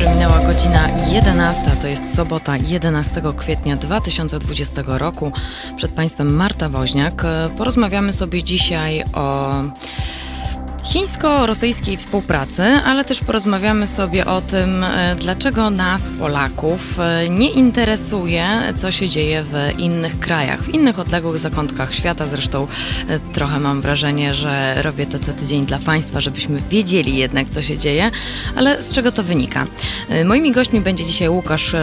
dobry, minęła godzina 11. To jest sobota 11 kwietnia 2020 roku. Przed Państwem Marta Woźniak. Porozmawiamy sobie dzisiaj o chińsko-rosyjskiej współpracy, ale też porozmawiamy sobie o tym, e, dlaczego nas, Polaków, e, nie interesuje, co się dzieje w innych krajach, w innych odległych zakątkach świata. Zresztą e, trochę mam wrażenie, że robię to co tydzień dla Państwa, żebyśmy wiedzieli jednak, co się dzieje, ale z czego to wynika? Moimi gośćmi będzie dzisiaj Łukasz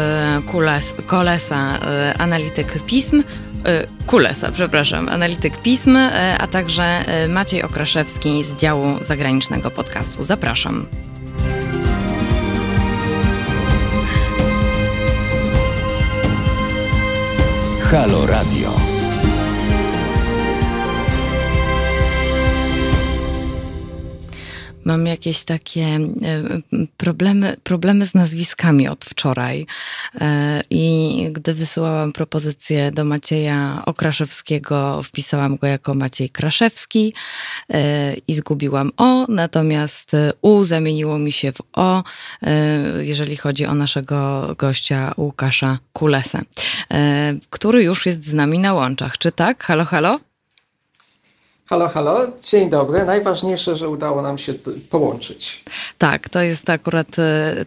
Kules, Kolesa, analityk pism, Kulesa, przepraszam, analityk pism, e, a także e, Maciej Okraszewski z działu zagranicznego podcastu. Zapraszam. Halo Radio. Mam jakieś takie e, problemy, problemy z nazwiskami od wczoraj. E, I gdy wysyłałam propozycję do Macieja Okraszewskiego, wpisałam go jako Maciej Kraszewski e, i zgubiłam O, natomiast U zamieniło mi się w O, jeżeli chodzi o naszego gościa Łukasza Kulesa, który już jest z nami na łączach. Czy tak? Halo, halo? Halo, halo, dzień dobry. Najważniejsze, że udało nam się połączyć. Tak, to jest akurat,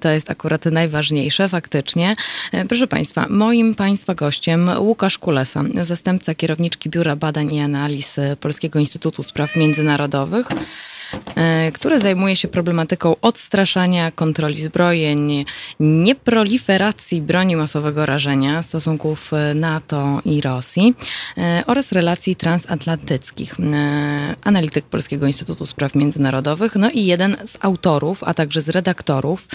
to jest akurat najważniejsze, faktycznie. Proszę Państwa, moim Państwa gościem Łukasz Kulesa, zastępca kierowniczki Biura Badań i Analiz Polskiego Instytutu Spraw Międzynarodowych. E, który zajmuje się problematyką odstraszania, kontroli zbrojeń, nieproliferacji broni masowego rażenia, stosunków e, NATO i Rosji e, oraz relacji transatlantyckich. Analityk Polskiego Instytutu Spraw Międzynarodowych, no i jeden z autorów, a także z redaktorów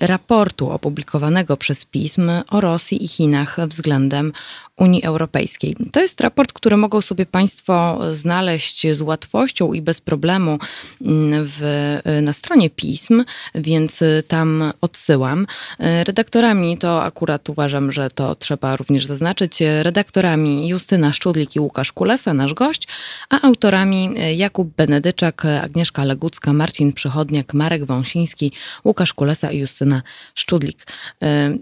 raportu opublikowanego przez PISM o Rosji i Chinach względem Unii Europejskiej. To jest raport, który mogą sobie Państwo znaleźć z łatwością i bez problemu mm, w, na stronie pism, więc tam odsyłam. Redaktorami to akurat uważam, że to trzeba również zaznaczyć. Redaktorami Justyna Szczudlik i Łukasz Kulesa, nasz gość, a autorami Jakub Benedyczak, Agnieszka Legucka, Marcin Przychodniak, Marek Wąsiński, Łukasz Kulesa i Justyna Szczudlik.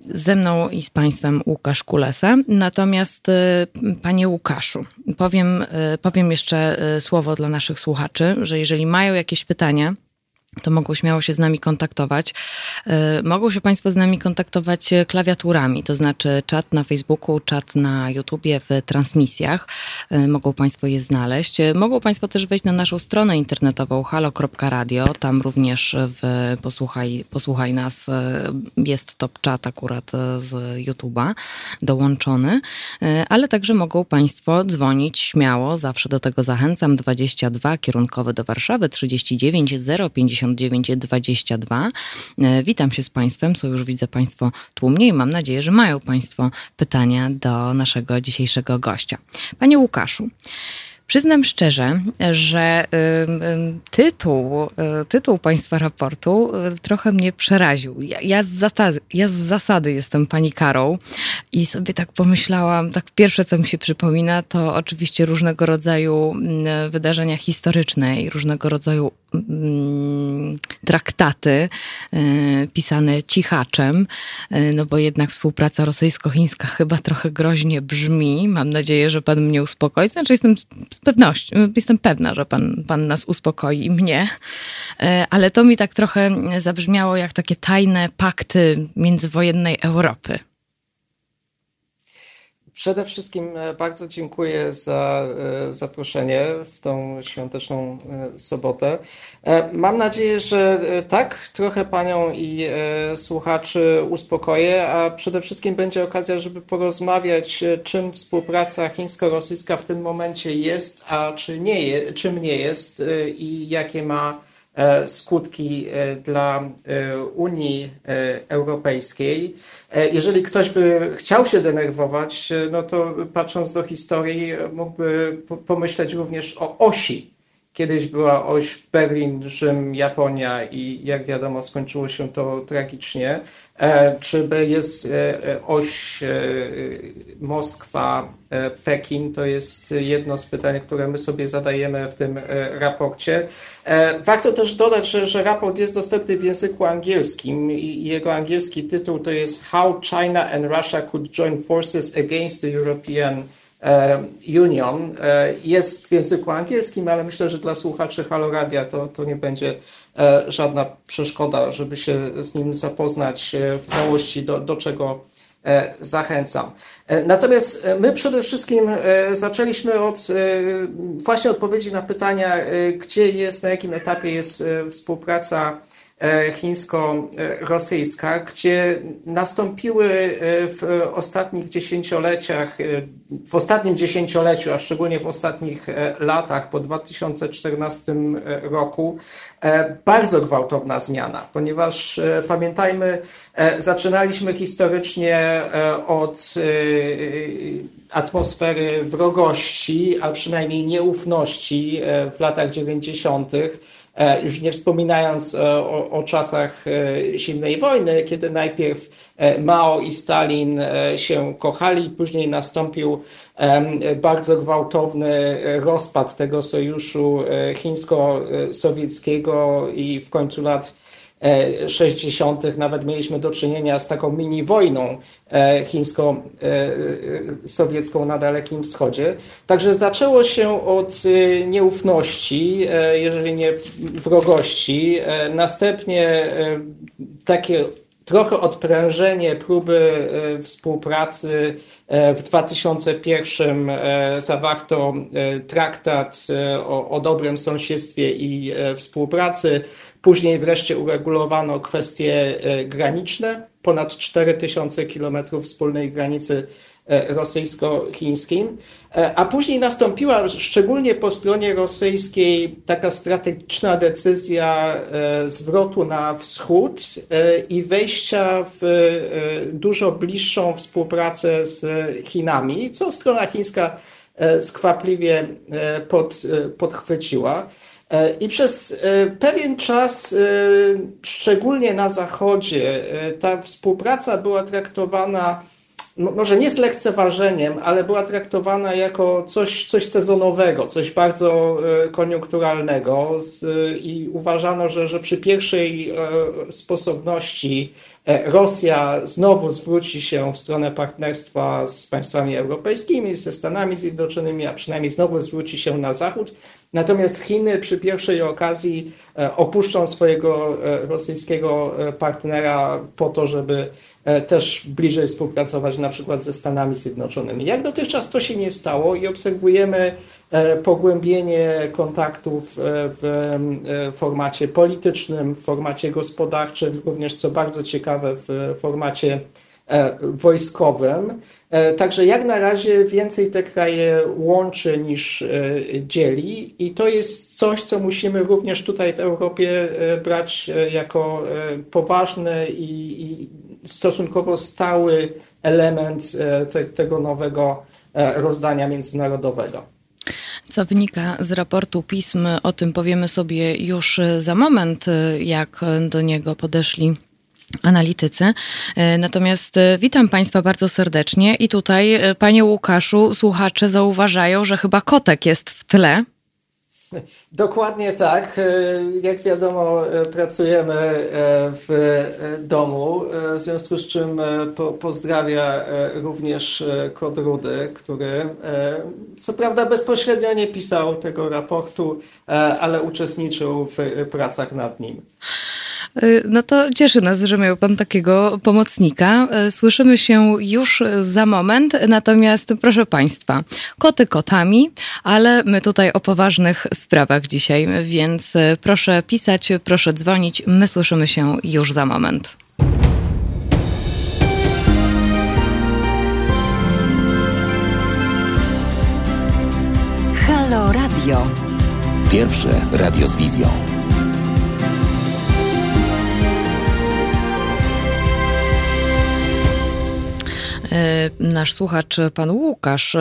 Ze mną i z Państwem Łukasz Kulesa. Natomiast Natomiast, y, panie Łukaszu, powiem, y, powiem jeszcze y, słowo dla naszych słuchaczy, że jeżeli mają jakieś pytania, to mogą śmiało się z nami kontaktować. E, mogą się Państwo z nami kontaktować klawiaturami, to znaczy czat na Facebooku, czat na YouTubie w transmisjach. E, mogą Państwo je znaleźć. E, mogą Państwo też wejść na naszą stronę internetową halo.radio. Tam również w posłuchaj, posłuchaj nas jest top chat akurat z YouTube'a dołączony, ale także mogą Państwo dzwonić śmiało, zawsze do tego zachęcam, 22 kierunkowy do Warszawy 39 050 5922. E, witam się z Państwem, co już widzę Państwo tłumnie i mam nadzieję, że mają Państwo pytania do naszego dzisiejszego gościa. Panie Łukaszu, Przyznam szczerze, że tytuł, y, tytuł Państwa raportu y, trochę mnie przeraził. Ja, ja, z zasady, ja z zasady jestem i sobie tak pomyślałam, tak pierwsze co mi się przypomina to oczywiście różnego rodzaju mm, wydarzenia historyczne i różnego rodzaju traktaty y, pisane cichaczem, no bo jednak współpraca rosyjsko-chińska chyba trochę groźnie brzmi. Mam nadzieję, że pan mnie uspokoi. Znaczy jestem z pewnością, jestem pewna, że pan, pan nas uspokoi i mnie, e, ale to mi tak trochę zabrzmiało jak takie tajne pakty międzywojennej Europy. Przede wszystkim e, bardzo dziękuję za e, zaproszenie w tą świąteczną e, sobotę. Mam nadzieję, że tak trochę Panią i słuchaczy uspokoję, a przede wszystkim będzie okazja, żeby porozmawiać, czym współpraca chińsko-rosyjska w tym momencie jest, a czy nie czym nie jest i jakie ma skutki e, dla e, Unii Europejskiej. Jeżeli ktoś by chciał się denerwować, no to patrząc do historii, mógłby pomyśleć również o osi Kiedyś była oś Berlin, Rzym, Japonia i jak wiadomo skończyło się to tragicznie. E, czy jest e, oś e, Moskwa, Pekin? To jest jedno z pytań, które my sobie zadajemy w tym raporcie. Warto też dodać, że, że raport jest dostępny w języku angielskim i jego angielski tytuł to jest How China and Russia could join forces against the European Union e, jest w języku angielskim, ale myślę, że dla słuchaczy Haloradia to, to nie będzie e, żadna przeszkoda, żeby się z nim zapoznać w całości, do, do czego zachęcam. Natomiast my przede wszystkim zaczęliśmy od właśnie odpowiedzi na pytania, gdzie jest, na jakim etapie jest współpraca E, chińsko-rosyjska, gdzie nastąpiły e, w ostatnich dziesięcioleciach, e, w ostatnim dziesięcioleciu, a szczególnie w ostatnich latach po 2014 roku, bardzo gwałtowna zmiana, ponieważ pamiętajmy, zaczynaliśmy historycznie od atmosfery wrogości, a przynajmniej nieufności w latach 90 E, już nie wspominając e, o, o, czasach e, zimnej wojny, kiedy najpierw Mao i Stalin się kochali, później nastąpił bardzo gwałtowny rozpad tego sojuszu chińsko-sowieckiego i w końcu lat 60. nawet mieliśmy do czynienia z taką mini wojną e, chińsko-sowiecką na Dalekim Wschodzie. Także zaczęło się od e, nieufności, e, jeżeli nie wrogości. Następnie takie trochę odprężenie próby współpracy. W 2001 zawarto traktat o, o dobrym sąsiedztwie i współpracy. Później wreszcie uregulowano kwestie e, graniczne, ponad 4000 kilometrów wspólnej granicy e, rosyjsko-chińskim, e, a później nastąpiła szczególnie po stronie rosyjskiej taka strategiczna decyzja zwrotu na wschód i wejścia w dużo bliższą współpracę z Chinami, co strona chińska skwapliwie pod, podchwyciła. E, I przez e, pewien czas, e, szczególnie na Zachodzie, ta współpraca była traktowana może nie z lekceważeniem, ale była traktowana jako coś, coś sezonowego, coś bardzo koniunkturalnego i uważano, że, że przy pierwszej sposobności Rosja znowu zwróci się w stronę partnerstwa z państwami europejskimi, ze Stanami Zjednoczonymi, a przynajmniej znowu zwróci się na Zachód. Natomiast Chiny przy pierwszej okazji e, opuszczą swojego e, rosyjskiego e, partnera po to, żeby też bliżej współpracować na przykład ze Stanami Zjednoczonymi. Jak dotychczas to się nie stało i obserwujemy pogłębienie kontaktów w formacie politycznym, w formacie gospodarczym, również co bardzo ciekawe w formacie wojskowym. E, także jak na razie więcej te kraje łączy niż e, dzieli i to jest coś, co musimy również tutaj w Europie e, brać jako poważny i, stosunkowo stały element te, tego nowego rozdania międzynarodowego. Co wynika z raportu pism, o tym powiemy sobie już za moment, jak do niego podeszli analitycy. Natomiast witam Państwa bardzo serdecznie i tutaj, Panie Łukaszu, słuchacze zauważają, że chyba kotek jest w tle. Dokładnie tak. Jak wiadomo, pracujemy w domu, w związku z czym pozdrawia również Kod Rudy, który co prawda bezpośrednio nie pisał tego raportu, ale uczestniczył w pracach nad nim. Y, no to cieszy nas, że miał Pan takiego pomocnika. Y, słyszymy się już za moment, natomiast proszę Państwa, koty kotami, ale my tutaj o poważnych sprawach dzisiaj, więc y, proszę pisać, proszę dzwonić. My słyszymy się już za moment. Halo Radio. Pierwsze radio z wizją. Nasz słuchacz, pan Łukasz,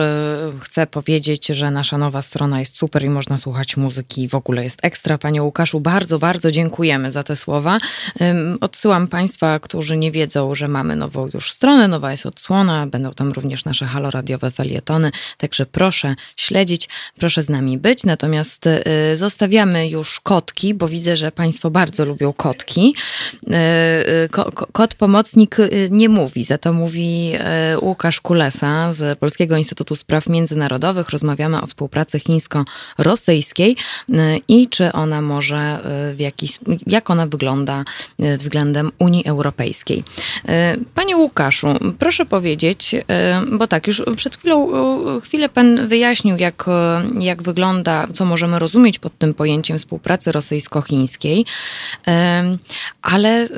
chce powiedzieć, że nasza nowa strona jest super i można słuchać muzyki i w ogóle jest ekstra. Panie Łukaszu, bardzo, bardzo dziękujemy za te słowa. Odsyłam Państwa, którzy nie wiedzą, że mamy nową już stronę, nowa jest odsłona, będą tam również nasze haloradiowe felietony, także proszę śledzić, proszę z nami być. Natomiast zostawiamy już kotki, bo widzę, że Państwo bardzo lubią kotki. Kot pomocnik nie mówi, za to mówi e, Łukasz Kulesa z Polskiego Instytutu Spraw Międzynarodowych. Rozmawiamy o współpracy chińsko-rosyjskiej e, i czy ona może e, w jakiś, jak ona wygląda względem Unii Europejskiej. Panie Łukaszu, proszę powiedzieć, bo tak, już przed chwilą, chwilę pan wyjaśnił, jak, jak wygląda, co możemy rozumieć pod tym pojęciem współpracy rosyjsko-chińskiej, ale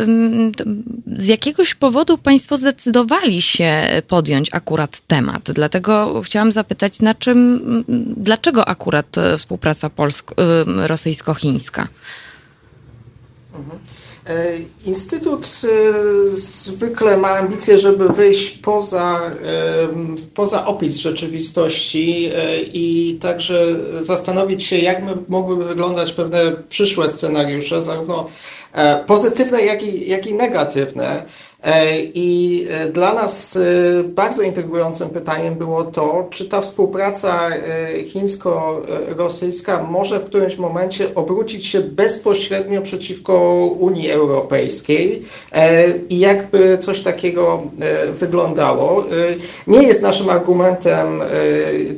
z jakiegoś powodu państwo zdecydowali się podjąć akurat temat. Dlatego chciałam zapytać, na czym, dlaczego akurat e, współpraca polsko-rosyjsko-chińska? Mhm. E, Instytut e, zwykle ma ambicje, żeby wyjść poza, poza opis rzeczywistości i także zastanowić się, jak mogłyby wyglądać pewne przyszłe scenariusze, zarówno pozytywne, jak i, jak i negatywne. E, I e, dla nas e, bardzo intrygującym pytaniem było to, czy ta współpraca chińsko-rosyjska może w którymś momencie obrócić się bezpośrednio przeciwko Unii Europejskiej i jakby coś takiego wyglądało. Nie jest naszym argumentem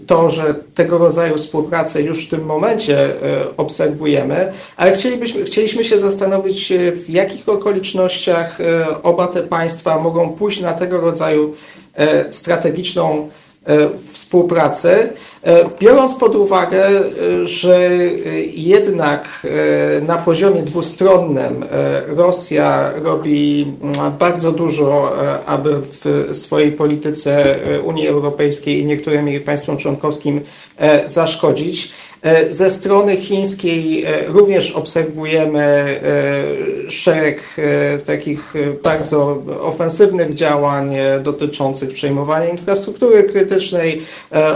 to, że tego rodzaju współpracę już w tym momencie obserwujemy, ale chcielibyśmy, chcieliśmy się zastanowić, w jakich okolicznościach oba te państwa mogą pójść na tego rodzaju e, strategiczną e, współpracę, e, biorąc pod uwagę, że jednak na poziomie dwustronnym Rosja robi mm, bardzo dużo, aby w swojej polityce Unii Europejskiej i niektórym jej państwom członkowskim zaszkodzić. E, ze strony chińskiej e, również obserwujemy e, szereg takich bardzo ofensywnych działań dotyczących przejmowania infrastruktury krytycznej,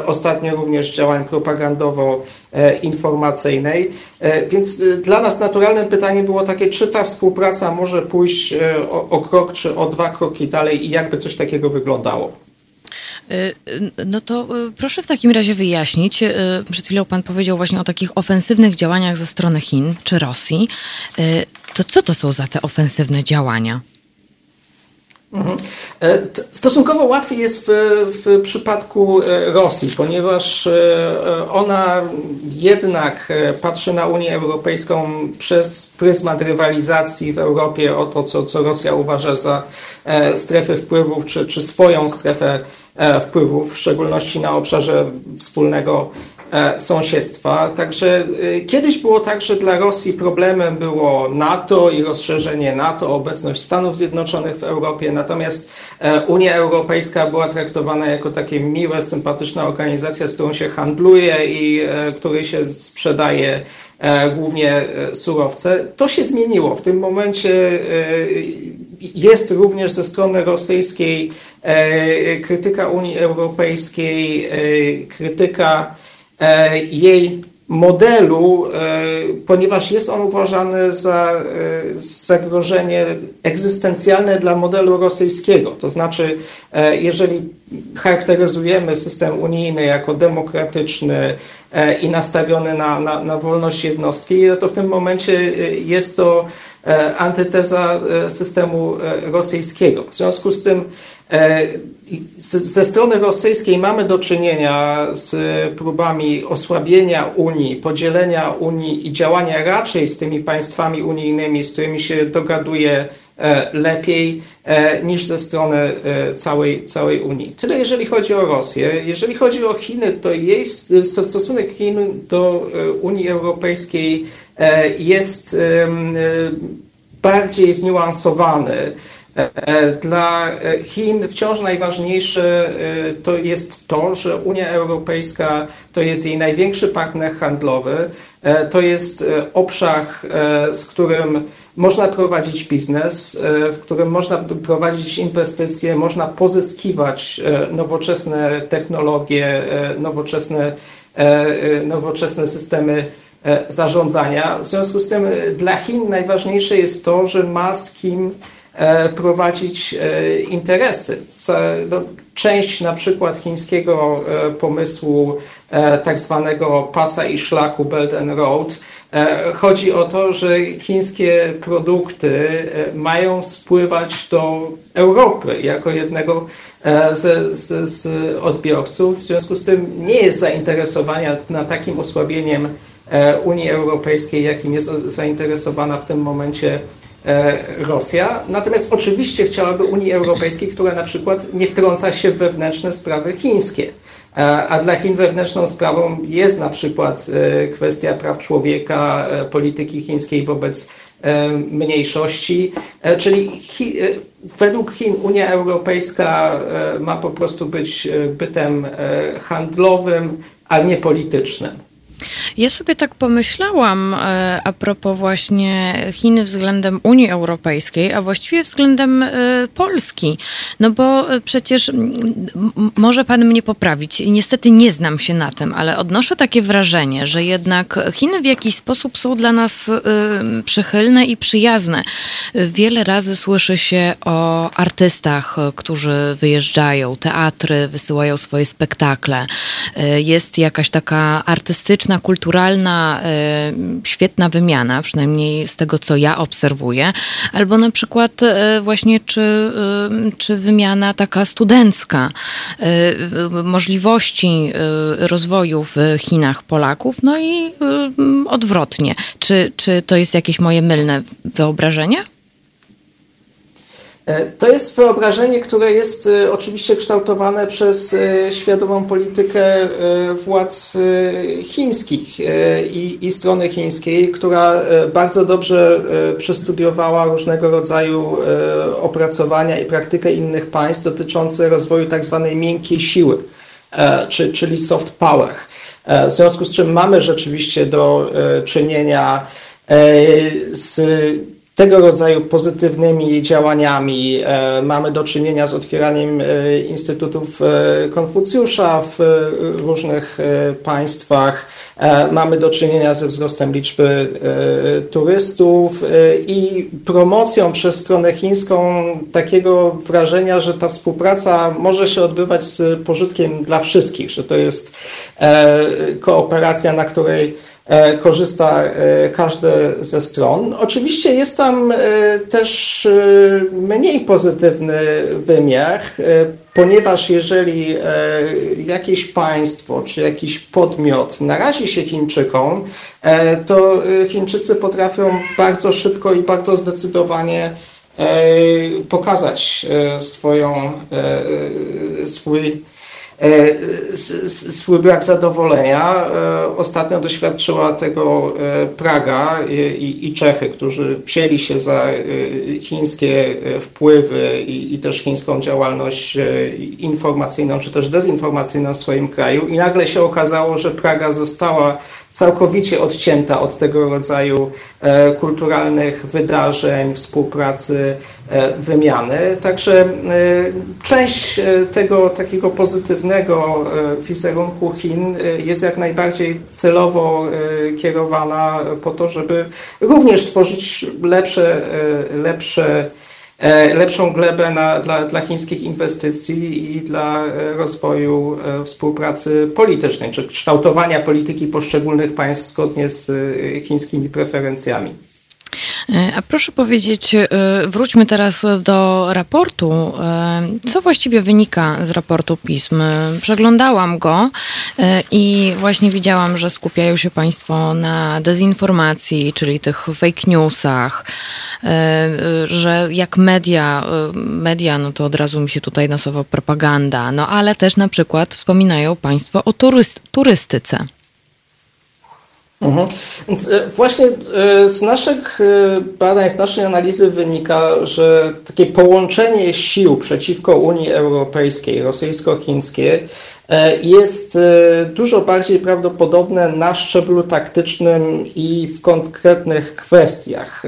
ostatnio również działań propagandowo-informacyjnej. Więc dla nas naturalnym pytaniem było takie, czy ta współpraca może pójść o, o krok czy o dwa kroki dalej i jakby coś takiego wyglądało. Y, no to y, proszę w takim razie wyjaśnić. Y, przed chwilą Pan powiedział właśnie o takich ofensywnych działaniach ze strony Chin czy Rosji. To co to są za te ofensywne działania? Mhm. E, stosunkowo łatwiej jest w, w, przypadku e, Rosji, ponieważ e, ona jednak patrzy na Unię Europejską przez pryzmat rywalizacji w Europie o to, co, co Rosja uważa za strefy wpływów, czy, czy swoją strefę wpływów, w szczególności na obszarze wspólnego sąsiedztwa. Także e, kiedyś było tak, że dla Rosji problemem było NATO i rozszerzenie NATO, obecność Stanów Zjednoczonych w Europie, natomiast e, Unia Europejska była traktowana jako takie miłe, sympatyczna organizacja, z którą się handluje i której się sprzedaje głównie surowce. To się zmieniło. W tym momencie jest również ze strony rosyjskiej krytyka Unii Europejskiej, krytyka E, jej modelu, e, ponieważ jest on uważany za e, zagrożenie egzystencjalne dla modelu rosyjskiego. To znaczy, jeżeli charakteryzujemy system unijny jako demokratyczny i nastawiony na, na, na wolność jednostki, to w tym momencie jest to antyteza systemu rosyjskiego. W związku z tym ze strony rosyjskiej mamy do czynienia z próbami osłabienia Unii, podzielenia Unii i działania raczej z tymi państwami unijnymi, z którymi się dogaduje e, lepiej e, niż ze strony e, całej, całej Unii. Tyle jeżeli chodzi o Rosję. Jeżeli chodzi o Chiny, to jej stosunek Chin do Unii Europejskiej jest bardziej zniuansowany. E, dla Chin wciąż najważniejsze e, to jest to, że Unia Europejska to jest jej największy partner handlowy, e, to jest obszar, z którym można prowadzić biznes, w którym można prowadzić inwestycje, można pozyskiwać nowoczesne technologie, nowoczesne, nowoczesne systemy zarządzania. W związku z tym dla Chin najważniejsze jest to, że ma z kim E, prowadzić e, interesy. No, część na przykład chińskiego e, pomysłu tak zwanego pasa i szlaku Belt and Road chodzi o to, że chińskie produkty mają spływać do Europy jako jednego z, z, z odbiorców. W związku z tym nie jest zainteresowania na takim osłabieniem Unii Europejskiej, jakim jest zainteresowana w tym momencie E, Rosja. Natomiast oczywiście chciałaby Unii Europejskiej, która na przykład nie wtrąca się w wewnętrzne sprawy chińskie. E, a dla Chin wewnętrzną sprawą jest na przykład e, kwestia praw człowieka, polityki chińskiej wobec mniejszości. Czyli według Chin Unia Europejska ma po prostu być bytem handlowym, a nie politycznym. Ja sobie tak pomyślałam e, a propos właśnie Chin względem Unii Europejskiej, a właściwie względem e, Polski. No bo e, przecież może pan mnie poprawić. Niestety nie znam się na tym, ale odnoszę takie wrażenie, że jednak Chiny w jakiś sposób są dla nas przychylne i przyjazne. Wiele razy słyszy się o artystach, którzy wyjeżdżają, teatry wysyłają swoje spektakle. Jest jakaś taka artystyczna kulturalna, e, świetna wymiana, przynajmniej z tego, co ja obserwuję, albo na przykład e, właśnie czy, e, czy wymiana taka studencka, możliwości rozwoju w Chinach Polaków, no i odwrotnie. Czy, czy to jest jakieś moje mylne wyobrażenie? E, to jest wyobrażenie, które jest e, oczywiście kształtowane przez e, świadomą politykę władz chińskich i, i strony chińskiej, która bardzo dobrze przestudiowała różnego rodzaju opracowania i praktykę innych państw dotyczące rozwoju tak zwanej miękkiej siły, czyli soft power. W związku z czym mamy rzeczywiście do czynienia z tego rodzaju pozytywnymi działaniami e, mamy do czynienia z otwieraniem e, instytutów e, Konfucjusza w różnych państwach. Mamy do czynienia ze wzrostem liczby turystów i promocją przez stronę chińską takiego wrażenia, że ta współpraca może się odbywać z pożytkiem dla wszystkich, że to jest kooperacja, na której korzysta e, każde ze stron. Oczywiście jest tam e, też mniej pozytywny wymiar, ponieważ jeżeli jakieś państwo czy jakiś podmiot narazi się Chińczykom, to Chińczycy potrafią bardzo szybko i bardzo zdecydowanie pokazać swoją, swój E, swój brak zadowolenia. E, ostatnio doświadczyła tego e, Praga i, i Czechy, którzy wzięli się za chińskie wpływy i, i, też chińską działalność informacyjną czy też dezinformacyjną w swoim kraju i nagle się okazało, że Praga została całkowicie odcięta od tego rodzaju e, kulturalnych wydarzeń, współpracy, e, wymiany. Także e, część tego takiego pozytywnego wizerunku Chin jest jak najbardziej celowo kierowana po to, żeby również tworzyć lepsze, lepsze lepszą glebę na, dla, dla chińskich inwestycji i dla e, rozwoju e, współpracy politycznej, czy kształtowania polityki poszczególnych państw zgodnie z chińskimi preferencjami. E, a proszę powiedzieć, e, wróćmy teraz do raportu. E, co właściwie wynika z raportu pism? Przeglądałam go i właśnie widziałam, że skupiają się Państwo na dezinformacji, czyli tych fake newsach, że jak media, media, no to od razu mi się tutaj nasuwa propaganda, no ale też na przykład wspominają Państwo o turystyce. Mhm. Więc e, właśnie e, z naszych e, badań, z naszej analizy wynika, że takie połączenie sił przeciwko Unii Europejskiej, rosyjsko-chińskie, jest dużo bardziej prawdopodobne na szczeblu taktycznym i w konkretnych kwestiach.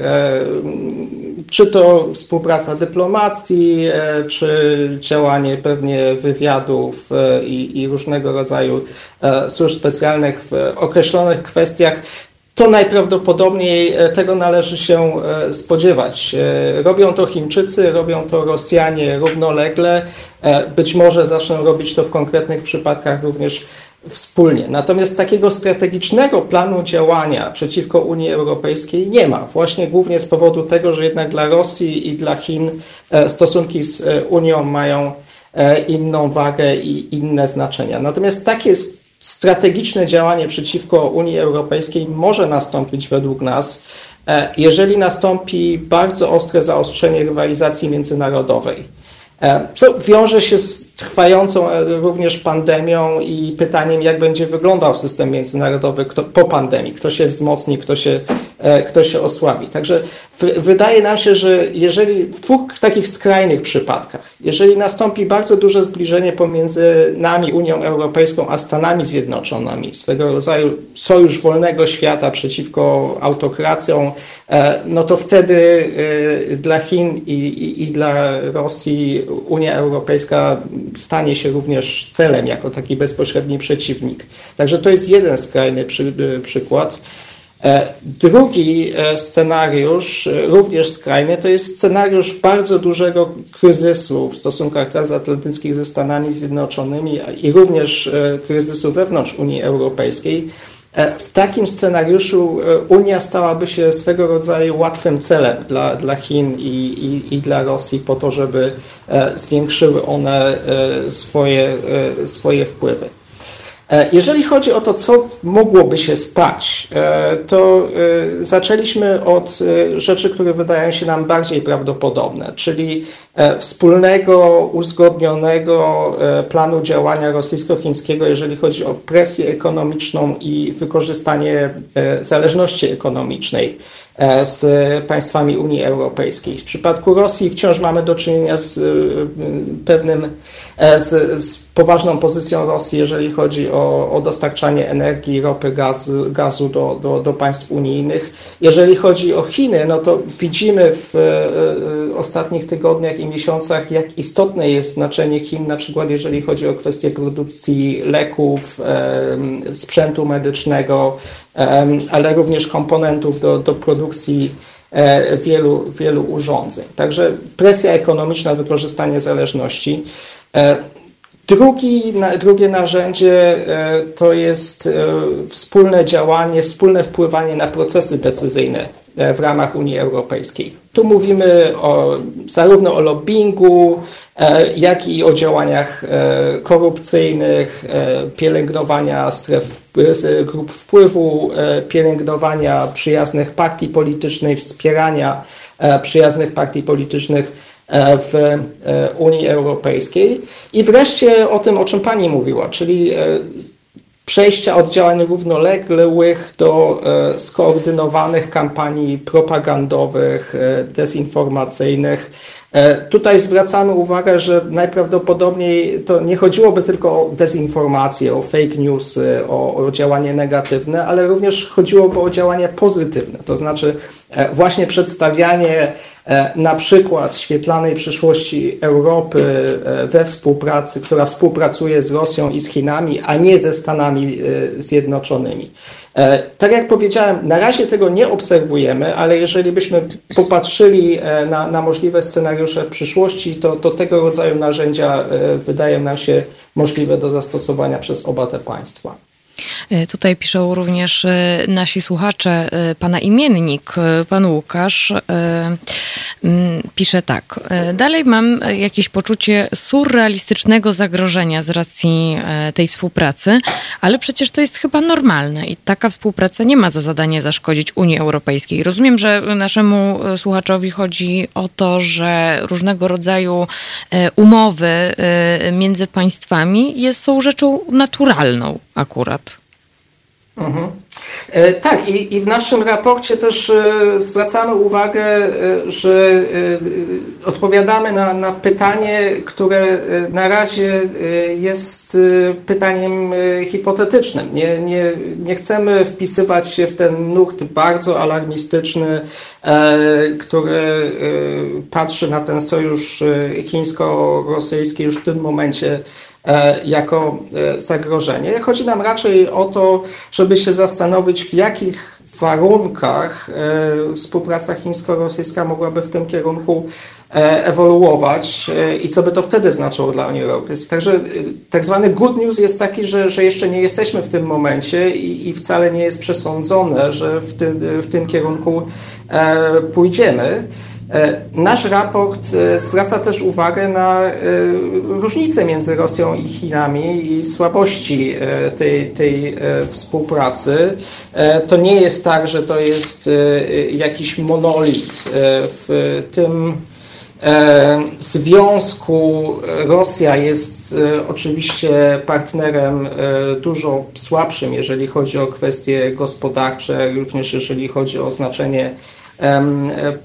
Czy to współpraca dyplomacji, czy działanie pewnie wywiadów i, i różnego rodzaju służb specjalnych w określonych kwestiach to najprawdopodobniej e, tego należy się e, spodziewać. E, robią to Chińczycy, robią to Rosjanie równolegle. Być może zaczną robić to w konkretnych przypadkach również wspólnie. Natomiast takiego strategicznego planu działania przeciwko Unii Europejskiej nie ma. Właśnie głównie z powodu tego, że jednak dla Rosji i dla Chin stosunki z Unią mają inną wagę i inne znaczenia. Natomiast takie strategiczne działanie przeciwko Unii Europejskiej może nastąpić według nas, e, jeżeli nastąpi bardzo ostre zaostrzenie rywalizacji międzynarodowej. E, co wiąże się z trwającą e, również pandemią i pytaniem, jak będzie wyglądał system międzynarodowy po pandemii, kto się wzmocni, kto się, kto się osłabi. Także wydaje nam się, że jeżeli w dwóch takich skrajnych przypadkach, jeżeli nastąpi bardzo duże zbliżenie pomiędzy nami, Unią Europejską, a Stanami Zjednoczonymi, swego rodzaju sojusz wolnego świata przeciwko autokracjom, e, no to wtedy e, dla Chin i, i, i dla Rosji Unia Europejska stanie się również celem jako taki bezpośredni przeciwnik. Także to jest jeden skrajny przy, przykład. E, drugi e, scenariusz, e, również skrajny, to jest scenariusz bardzo dużego kryzysu w stosunkach transatlantyckich ze Stanami Zjednoczonymi i również kryzysu wewnątrz Unii Europejskiej. W takim scenariuszu Unia stałaby się swego rodzaju łatwym celem dla, dla Chin i, i, i dla Rosji po to, żeby zwiększyły one swoje, swoje wpływy. E, jeżeli chodzi o to, co mogłoby się stać, e, to e, zaczęliśmy od rzeczy, które wydają się nam bardziej prawdopodobne, czyli wspólnego, uzgodnionego planu działania rosyjsko-chińskiego, jeżeli chodzi o presję ekonomiczną i wykorzystanie zależności ekonomicznej z państwami Unii Europejskiej. W przypadku Rosji wciąż mamy do czynienia z pewnym, z, z poważną pozycją Rosji, jeżeli chodzi o, o dostarczanie energii, ropy, gazu, gazu do, do, do, państw unijnych. Jeżeli chodzi o Chiny, no to widzimy w e, ostatnich tygodniach i miesiącach, jak istotne jest znaczenie Chin, na przykład jeżeli chodzi o kwestie produkcji leków, e, sprzętu medycznego, e, ale również komponentów do, do produkcji e, wielu, wielu urządzeń. Także presja ekonomiczna, wykorzystanie zależności. E, Drugi, drugie narzędzie e, to jest wspólne działanie, wspólne wpływanie na procesy decyzyjne w ramach Unii Europejskiej. Tu mówimy o, zarówno o lobbyingu, jak i o działaniach korupcyjnych, pielęgnowania stref grup wpływu, pielęgnowania przyjaznych partii politycznych, wspierania przyjaznych partii politycznych E, w e, Unii Europejskiej. I wreszcie o tym, o czym Pani mówiła, czyli e, przejścia od działań równoległych do skoordynowanych kampanii propagandowych, dezinformacyjnych. Tutaj zwracamy uwagę, że najprawdopodobniej to nie chodziłoby tylko o dezinformację, o fake news, o, o działanie negatywne, ale również chodziłoby o działanie pozytywne, to znaczy właśnie przedstawianie E, na przykład świetlanej przyszłości Europy e, we współpracy, która współpracuje z Rosją i z Chinami, a nie ze Stanami e, Zjednoczonymi. Tak jak powiedziałem, na razie tego nie obserwujemy, ale jeżeli byśmy popatrzyli na, na możliwe scenariusze w przyszłości, to, to tego rodzaju narzędzia wydają nam się możliwe do zastosowania przez oba te państwa. E, tutaj piszą również e, nasi słuchacze, e, pana imiennik, pan Łukasz, pisze tak. Dalej mam jakieś poczucie surrealistycznego zagrożenia z racji tej współpracy, ale przecież to jest chyba normalne i taka współpraca nie ma za zadanie zaszkodzić Unii Europejskiej. Rozumiem, że naszemu słuchaczowi chodzi o to, że różnego rodzaju umowy między państwami jest, są rzeczą naturalną akurat. Mhm. E, tak, i, i, w naszym raporcie też e, zwracamy uwagę, e, że odpowiadamy na, na, pytanie, które na razie jest pytaniem hipotetycznym. Nie, nie, nie chcemy wpisywać się w ten nurt bardzo alarmistyczny, który patrzy na ten sojusz chińsko-rosyjski już w tym momencie jako e, zagrożenie. Chodzi nam raczej o to, żeby się zastanowić, w jakich warunkach e, współpraca chińsko-rosyjska mogłaby w tym kierunku ewoluować i co by to wtedy znaczyło dla Unii Europejskiej. Także tak zwany good news jest taki, że, że jeszcze nie jesteśmy w tym momencie i, i wcale nie jest przesądzone, że w tym, w tym kierunku pójdziemy. E, nasz raport e, zwraca też uwagę na e, różnice między Rosją i Chinami i słabości tej, tej współpracy. To nie jest tak, że to jest jakiś monolit. W tym związku Rosja jest oczywiście partnerem dużo słabszym, jeżeli chodzi o kwestie gospodarcze, również jeżeli chodzi o znaczenie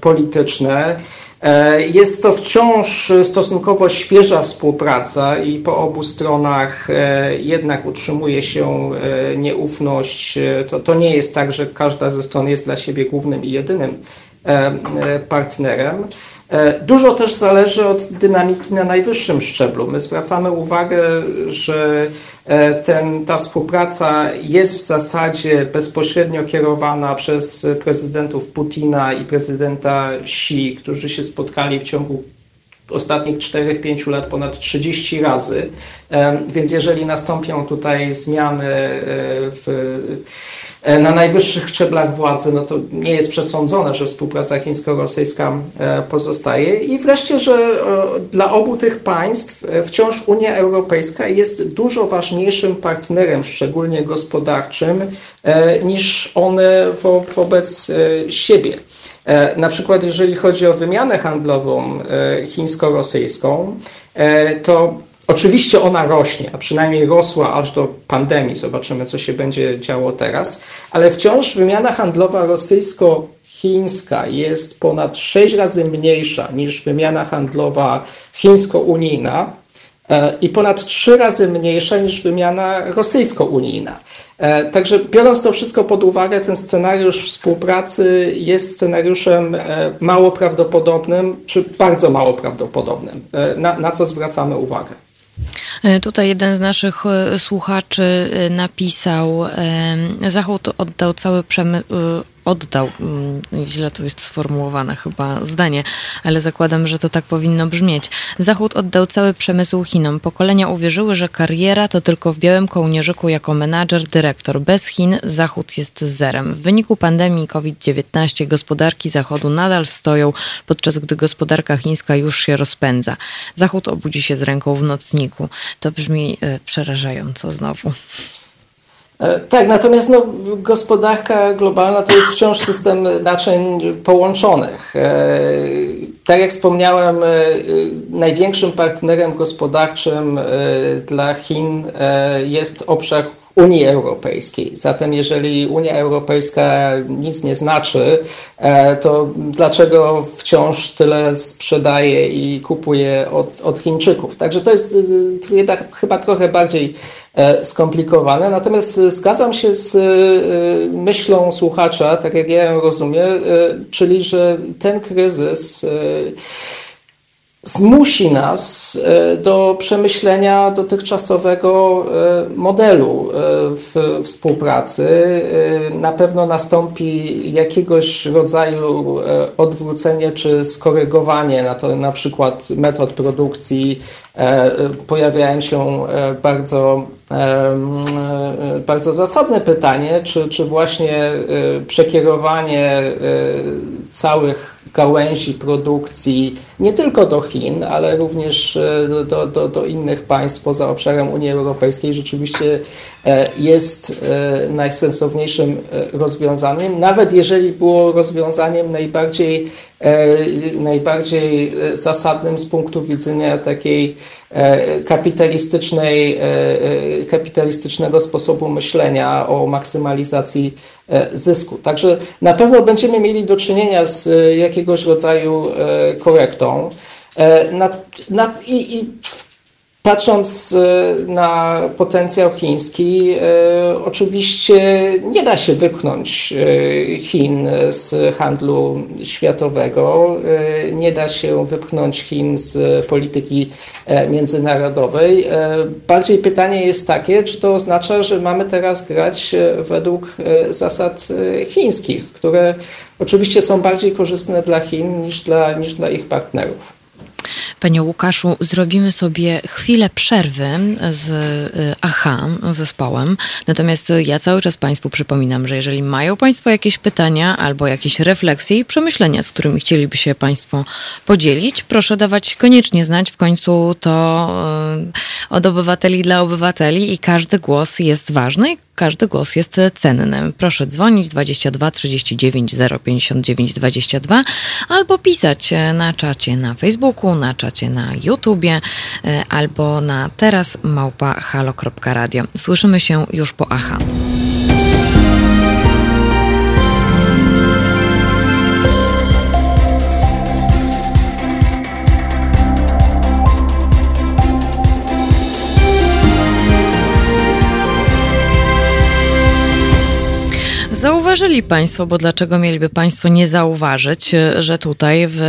polityczne. E, jest to wciąż stosunkowo świeża współpraca i po obu stronach e, jednak utrzymuje się e, nieufność. To, to nie jest tak, że każda ze stron jest dla siebie głównym i jedynym partnerem. E, dużo też zależy od dynamiki na najwyższym szczeblu. My zwracamy uwagę, że e, ten, ta współpraca jest w zasadzie bezpośrednio kierowana przez prezydentów Putina i prezydenta Xi, którzy się spotkali w ciągu ostatnich 4-5 lat ponad 30 razy. E, więc jeżeli nastąpią tutaj zmiany w E, na najwyższych szczeblach władzy, no to nie jest przesądzone, że współpraca chińsko-rosyjska e, pozostaje. I wreszcie, że e, dla obu tych państw wciąż Unia Europejska jest dużo ważniejszym partnerem, szczególnie gospodarczym, niż one wo wobec siebie. Na przykład, jeżeli chodzi o wymianę handlową chińsko-rosyjską, to Oczywiście ona rośnie, a przynajmniej rosła aż do pandemii. Zobaczymy, co się będzie działo teraz. Ale wciąż wymiana handlowa rosyjsko-chińska jest ponad 6 razy mniejsza niż wymiana handlowa chińsko-unijna e, i ponad 3 razy mniejsza niż wymiana rosyjsko-unijna. E, także biorąc to wszystko pod uwagę, ten scenariusz współpracy jest scenariuszem e, mało prawdopodobnym, czy bardzo mało prawdopodobnym, na, na co zwracamy uwagę. E, tutaj jeden z naszych e, słuchaczy e, napisał, Zachód oddał cały przemysł oddał, mm, źle to jest sformułowane chyba zdanie, ale zakładam, że to tak powinno brzmieć. Zachód oddał cały przemysł Chinom. Pokolenia uwierzyły, że kariera to tylko w białym kołnierzyku jako menadżer, dyrektor. Bez Chin Zachód jest zerem. W wyniku pandemii COVID-19 gospodarki Zachodu nadal stoją, podczas gdy gospodarka chińska już się rozpędza. Zachód obudzi się z ręką w nocniku. To brzmi e, przerażająco znowu. E, tak, natomiast no, gospodarka globalna to jest wciąż system naczyń połączonych. E, tak jak wspomniałem, e, największym partnerem gospodarczym dla Chin jest obszar Unii Europejskiej. Zatem jeżeli Unia Europejska nic nie znaczy, to dlaczego wciąż tyle sprzedaje i kupuje od, od Chińczyków? Także to jest jednak chyba trochę bardziej E, skomplikowane. Natomiast e, zgadzam się z e, myślą słuchacza, tak jak ja ją rozumiem, czyli że ten kryzys zmusi nas do przemyślenia dotychczasowego modelu w współpracy. Na pewno nastąpi jakiegoś rodzaju odwrócenie czy skorygowanie na to na przykład metod produkcji. Pojawiają się bardzo bardzo zasadne pytanie, czy, czy właśnie przekierowanie całych gałęzi produkcji nie tylko do Chin, ale również do, do, do innych państw poza obszarem Unii Europejskiej rzeczywiście jest najsensowniejszym rozwiązaniem, nawet jeżeli było rozwiązaniem najbardziej, najbardziej zasadnym z punktu widzenia takiej kapitalistycznej, kapitalistycznego sposobu myślenia o maksymalizacji zysku. Także na pewno będziemy mieli do czynienia z jakiegoś rodzaju korektą. Nad, nad, i, i Patrząc e, na potencjał chiński, e, oczywiście nie da się wypchnąć e, Chin z handlu światowego, nie da się wypchnąć Chin z polityki międzynarodowej. Bardziej pytanie jest takie, czy to oznacza, że mamy teraz grać według zasad chińskich, które oczywiście są bardziej korzystne dla Chin niż dla, niż dla ich partnerów. Panie Łukaszu, zrobimy sobie chwilę przerwy z y, AHA zespołem. Natomiast ja cały czas Państwu przypominam, że jeżeli mają Państwo jakieś pytania albo jakieś refleksje i przemyślenia, z którymi chcieliby się Państwo podzielić, proszę dawać koniecznie znać. W końcu to y, od obywateli dla obywateli i każdy głos jest ważny każdy głos jest cenny. Proszę dzwonić 22 39 059 22 albo pisać na czacie na Facebooku, na czacie na YouTubie e, albo na teraz małpa halo.radio. Słyszymy się już po AHA. Zauważyli Państwo, bo dlaczego mieliby Państwo nie zauważyć, że tutaj w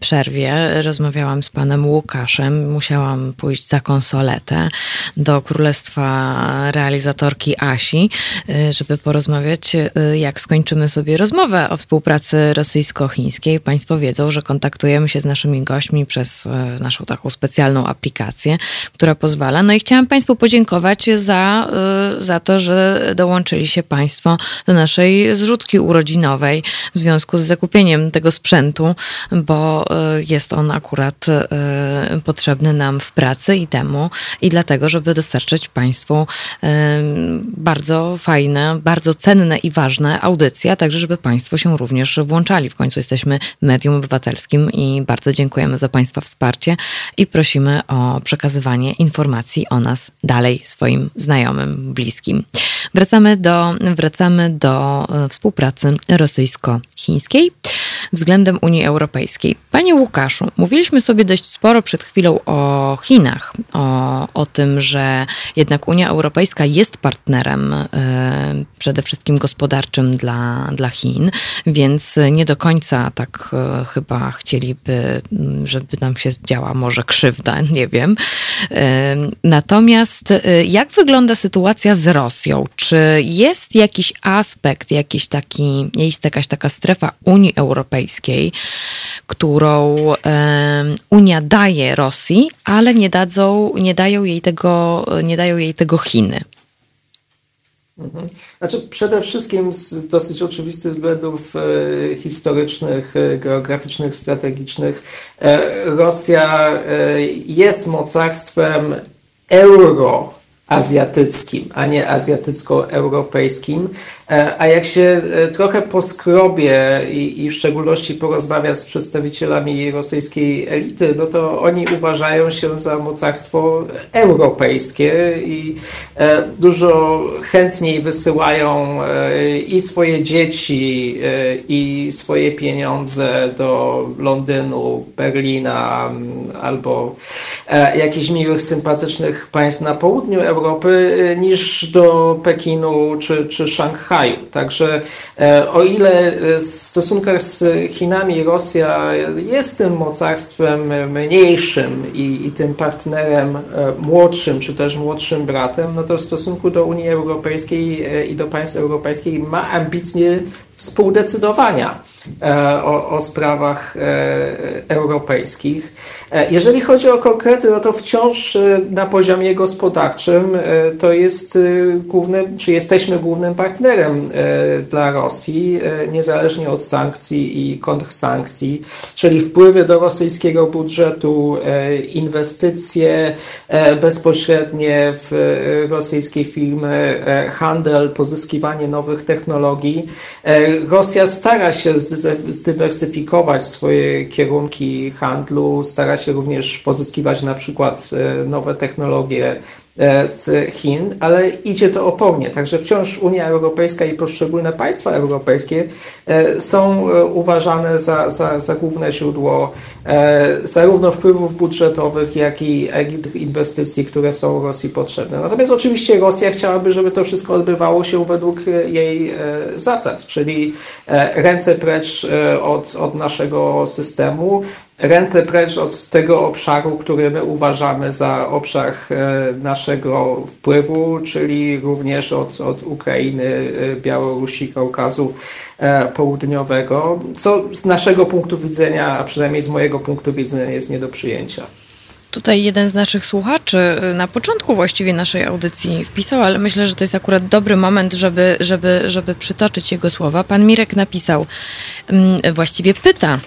przerwie rozmawiałam z panem Łukaszem, musiałam pójść za konsoletę do Królestwa realizatorki Asi, żeby porozmawiać, jak skończymy sobie rozmowę o współpracy rosyjsko-chińskiej. Państwo wiedzą, że kontaktujemy się z naszymi gośćmi przez naszą taką specjalną aplikację, która pozwala. No i chciałam Państwu podziękować za, za to, że dołączyli się Państwo do naszego zrzutki urodzinowej w związku z zakupieniem tego sprzętu, bo e, jest on akurat e, potrzebny nam w pracy i temu, i dlatego, żeby dostarczyć Państwu e, bardzo fajne, bardzo cenne i ważne audycje, a także, żeby Państwo się również włączali. W końcu jesteśmy medium obywatelskim i bardzo dziękujemy za Państwa wsparcie i prosimy o przekazywanie informacji o nas dalej swoim znajomym, bliskim. Wracamy do, wracamy do E, współpracy rosyjsko-chińskiej względem Unii Europejskiej. Panie Łukaszu, mówiliśmy sobie dość sporo przed chwilą o Chinach, o, o tym, że jednak Unia Europejska jest partnerem e, przede wszystkim gospodarczym dla, dla Chin, więc nie do końca tak e, chyba chcieliby, żeby nam się działa może krzywda, nie wiem. Natomiast jak wygląda sytuacja z Rosją? Czy jest jakiś aspekt, jakiś taki, jest jakaś taka strefa Unii Europejskiej, którą Unia daje Rosji, ale nie, dadzą, nie, dają jej tego, nie dają jej tego Chiny? Mhm. Znaczy, przede wszystkim z dosyć oczywistych względów e, historycznych, e, geograficznych, strategicznych, e, Rosja jest mocarstwem euro azjatyckim, a nie azjatycko-europejskim. E, a jak się e, trochę poskrobie i, i, w szczególności porozmawia z przedstawicielami rosyjskiej elity, no to oni uważają się za mocarstwo europejskie i e, dużo chętniej wysyłają i swoje dzieci, i swoje pieniądze do Londynu, Berlina albo jakichś miłych, sympatycznych państw na południu Europy niż do Pekinu czy, czy Szanghaju. Także e, o ile w stosunkach z Chinami Rosja jest tym mocarstwem mniejszym i, i tym partnerem e, młodszym, czy też młodszym bratem, no to w stosunku do Unii Europejskiej e, i do państw europejskich ma ambicje współdecydowania. o, o sprawach europejskich. Jeżeli chodzi o konkrety, no to wciąż na poziomie gospodarczym to jest głównym, czy jesteśmy głównym partnerem dla Rosji, niezależnie od sankcji i kontrsankcji, czyli wpływy do rosyjskiego budżetu, inwestycje bezpośrednie w rosyjskie firmy, handel, pozyskiwanie nowych technologii. Rosja stara się zdywersyfikować swoje kierunki handlu, stara się również pozyskiwać na przykład nowe technologie E, z Chin, ale idzie to opornie. Także wciąż Unia Europejska i poszczególne państwa europejskie e, są e, uważane za, za, za główne źródło zarówno wpływów budżetowych, jak i inwestycji, które są Rosji potrzebne. Natomiast oczywiście Rosja chciałaby, żeby to wszystko odbywało się według jej zasad, czyli ręce precz od, od naszego systemu, ręce precz od tego obszaru, który my uważamy za obszar e, naszego wpływu, czyli również od, od Ukrainy, e, Białorusi, Kaukazu e, Południowego, co z naszego punktu widzenia, a przynajmniej z mojego punktu widzenia jest nie do przyjęcia. Tutaj jeden z naszych słuchaczy na początku właściwie naszej audycji wpisał, ale myślę, że to jest akurat dobry moment, żeby, żeby, żeby przytoczyć jego słowa. Pan Mirek napisał, mm, właściwie pyta,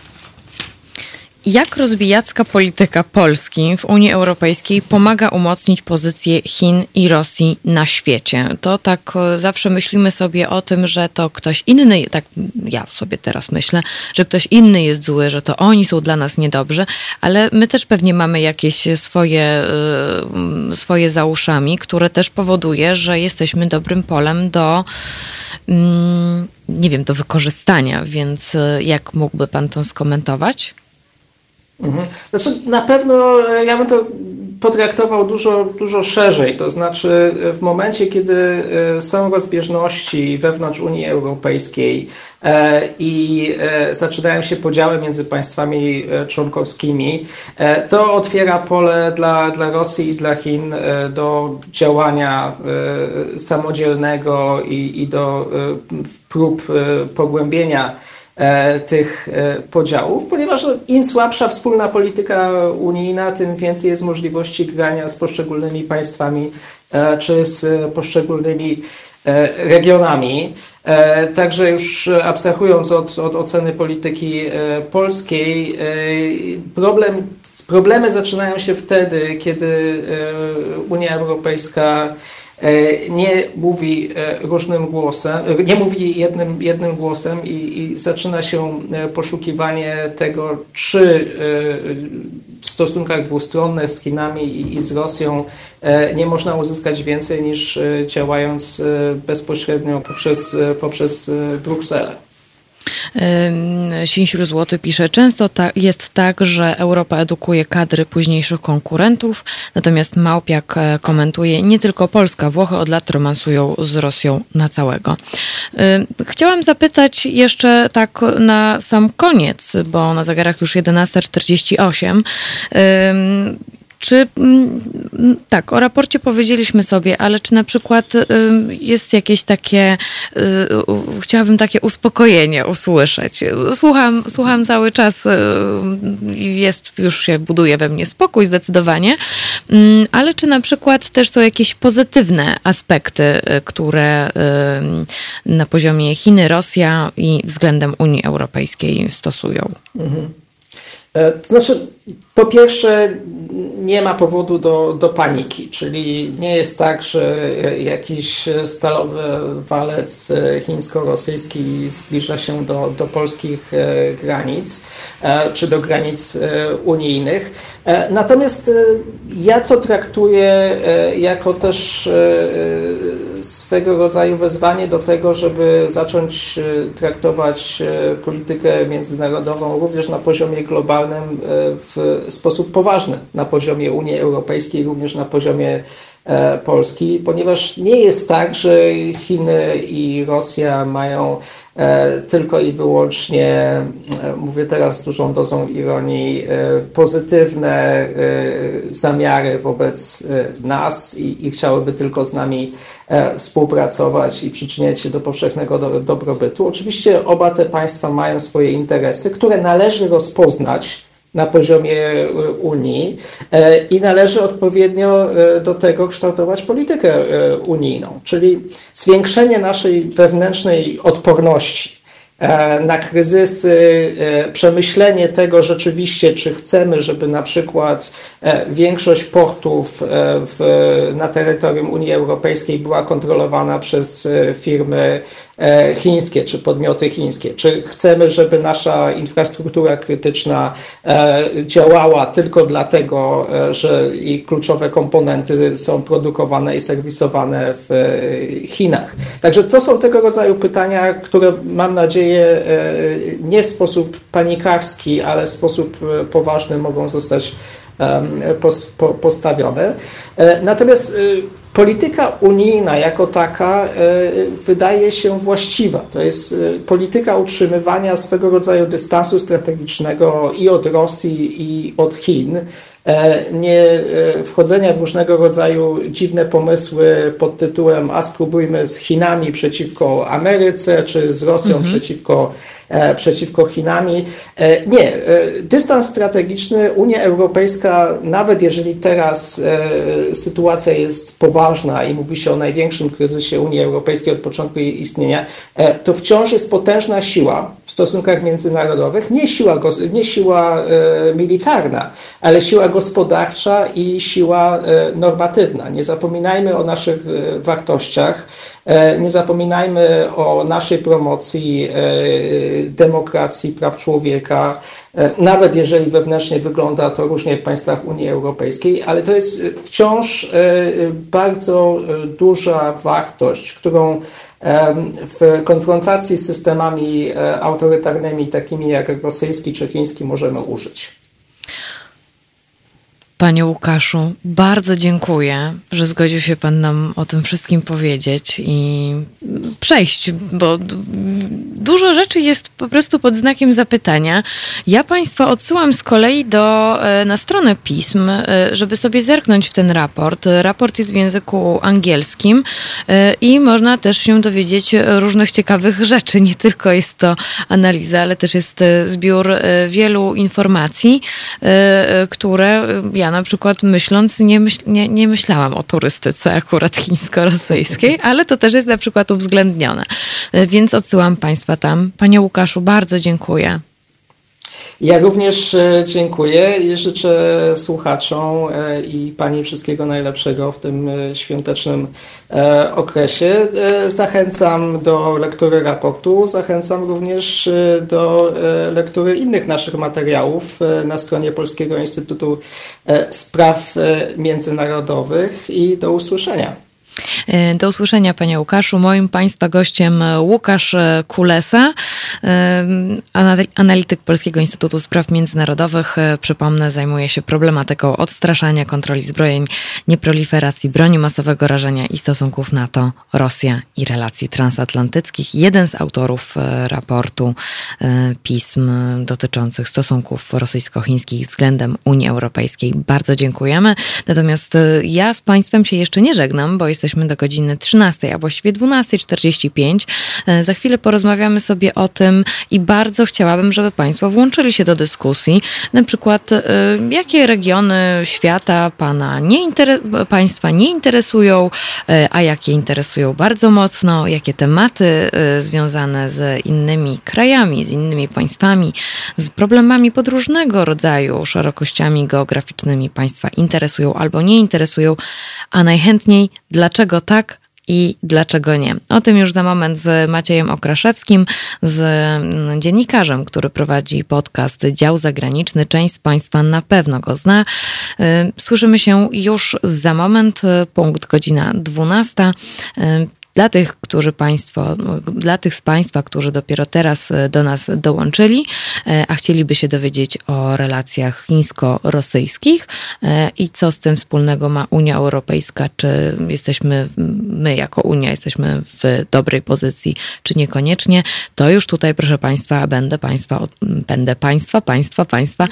jak rozwijacka polityka Polski w Unii Europejskiej pomaga umocnić pozycję Chin i Rosji na świecie? To tak e, zawsze myślimy sobie o tym, że to ktoś inny, tak ja sobie teraz myślę, że ktoś inny jest zły, że to oni są dla nas niedobrzy, ale my też pewnie mamy jakieś swoje, e, swoje za uszami, które też powoduje, że jesteśmy dobrym polem do mm, nie wiem, do wykorzystania, więc e, jak mógłby Pan to skomentować? Mhm. Znaczy, na pewno e, ja bym to potraktował dużo, dużo szerzej. To znaczy, e, w momencie, kiedy e, są rozbieżności wewnątrz Unii Europejskiej i zaczynają się podziały między państwami członkowskimi, to otwiera pole dla, dla Rosji i dla Chin do działania samodzielnego i, i do prób pogłębienia tych e, podziałów, ponieważ im słabsza wspólna polityka unijna, tym więcej jest możliwości grania z poszczególnymi państwami e, czy z poszczególnymi regionami. Także już abstrahując od, od oceny polityki polskiej, problem, problemy zaczynają się wtedy, kiedy Unia Europejska E, nie mówi e, różnym głosem, e, nie mówi jednym, jednym głosem i, i zaczyna się poszukiwanie tego, czy w stosunkach dwustronnych z Chinami i z Rosją nie można uzyskać więcej niż działając bezpośrednio poprzez, poprzez Brukselę. Sińsiur Złoty pisze, często ta, jest tak, że Europa edukuje kadry późniejszych konkurentów, natomiast Małpiak e, komentuje, nie tylko Polska, Włochy od lat romansują z Rosją na całego. Chciałam zapytać jeszcze tak na sam koniec, bo na zegarach już 11.48. Czy mm, tak, o raporcie powiedzieliśmy sobie, ale czy na przykład jest jakieś takie, y, chciałabym takie uspokojenie usłyszeć. Słucham, słucham cały czas y, i jest, już się buduje we mnie spokój zdecydowanie, mm, ale czy na przykład też są jakieś pozytywne aspekty, y, które na poziomie Chiny, Rosja i względem Unii Europejskiej stosują? Mhm. E, to znaczy, po pierwsze, nie ma powodu do, do paniki, czyli nie jest tak, że jakiś stalowy walec chińsko-rosyjski zbliża się do, do polskich e, granic e, czy do granic unijnych. Natomiast ja to traktuję jako też swego rodzaju wezwanie do tego, żeby zacząć traktować politykę międzynarodową również na poziomie globalnym w sposób poważny na poziomie Unii Europejskiej, również na poziomie Polski, ponieważ nie jest tak, że Chiny i Rosja mają tylko i wyłącznie, mówię teraz z dużą dozą ironii, pozytywne zamiary wobec nas i, i chciałyby tylko z nami współpracować i przyczyniać się do powszechnego dobrobytu. Oczywiście oba te państwa mają swoje interesy, które należy rozpoznać na poziomie e, Unii e, i należy odpowiednio e, do tego kształtować politykę unijną, czyli zwiększenie naszej wewnętrznej odporności na kryzysy, przemyślenie tego rzeczywiście, czy chcemy, żeby na przykład większość portów w, na terytorium Unii Europejskiej była kontrolowana przez firmy E, chińskie czy podmioty chińskie. Czy chcemy, żeby nasza infrastruktura krytyczna e, działała tylko dlatego, e, że jej kluczowe komponenty są produkowane i serwisowane w Chinach? Także to są tego rodzaju pytania, które mam nadzieję nie w sposób panikarski, ale w sposób poważny mogą zostać postawione. Natomiast Polityka unijna jako taka e, wydaje się właściwa. To jest e, polityka utrzymywania swego rodzaju dystansu strategicznego i od Rosji, i od Chin. E, nie wchodzenia w różnego rodzaju dziwne pomysły pod tytułem a spróbujmy z Chinami przeciwko Ameryce, czy z Rosją mhm. przeciwko E, przeciwko Chinami. E, nie, e, dystans strategiczny Unia Europejska, nawet jeżeli teraz sytuacja jest poważna i mówi się o największym kryzysie Unii Europejskiej od początku jej istnienia, to wciąż jest potężna siła w stosunkach międzynarodowych, nie siła, nie siła militarna, ale siła gospodarcza i siła normatywna. Nie zapominajmy o naszych wartościach, nie zapominajmy o naszej promocji demokracji, praw człowieka, e, nawet jeżeli wewnętrznie wygląda to różnie w państwach Unii Europejskiej, ale to jest wciąż e, bardzo e, duża wartość, którą w konfrontacji z systemami autorytarnymi, takimi jak rosyjski czy chiński, możemy użyć. Panie Łukaszu, bardzo dziękuję, że zgodził się Pan nam o tym wszystkim powiedzieć i przejść, bo dużo rzeczy jest po prostu pod znakiem zapytania. Ja Państwa odsyłam z kolei do, e, na stronę pism, e, żeby sobie zerknąć w ten raport. Raport jest w języku angielskim e, i można też się dowiedzieć różnych ciekawych rzeczy. Nie tylko jest to analiza, ale też jest zbiór wielu informacji, które ja na przykład myśląc, nie, myśl, nie, nie myślałam o turystyce akurat chińsko-rosyjskiej, ale to też jest na przykład uwzględnione. Więc odsyłam Państwa tam. Panie Łukaszu, bardzo dziękuję. Ja również e, dziękuję i życzę słuchaczom e, i Pani wszystkiego najlepszego w tym e, świątecznym okresie. Zachęcam do lektury raportu, zachęcam również do lektury innych naszych materiałów na stronie Polskiego Instytutu Spraw Międzynarodowych i do usłyszenia. E, do usłyszenia, panie Łukaszu. Moim państwa gościem Łukasz Kulesa, e, analityk Polskiego Instytutu Spraw Międzynarodowych. E, przypomnę, zajmuje się problematyką odstraszania, kontroli zbrojeń, nieproliferacji broni masowego rażenia i stosunków NATO-Rosja i relacji transatlantyckich. Jeden z autorów raportu pism dotyczących stosunków rosyjsko-chińskich względem Unii Europejskiej. Bardzo dziękujemy. Natomiast ja z państwem się jeszcze nie żegnam, bo jesteśmy jesteśmy do godziny 13, a właściwie 12.45. E, za chwilę porozmawiamy sobie o tym i bardzo chciałabym, żeby Państwo włączyli się do dyskusji. Na przykład, e, jakie regiony świata Pana nie Państwa nie interesują, e, a jakie interesują bardzo mocno, jakie tematy związane z innymi krajami, z innymi państwami, z problemami podróżnego rodzaju, szerokościami geograficznymi Państwa interesują albo nie interesują, a najchętniej dlaczego tak i dlaczego nie. O tym już za moment z Maciejem Okraszewskim, z mm, dziennikarzem, który prowadzi podcast Dział Zagraniczny. Część z Państwa na pewno go zna. Y, słyszymy się już za moment, punkt godzina 12. Dla tych, którzy państwo, dla tych z Państwa, którzy dopiero teraz do nas dołączyli, a chcieliby się dowiedzieć o relacjach chińsko-rosyjskich i co z tym wspólnego ma Unia Europejska, czy jesteśmy, my jako Unia jesteśmy w dobrej pozycji, czy niekoniecznie, to już tutaj, proszę Państwa, będę Państwa, będę Państwa, Państwa, Państwa,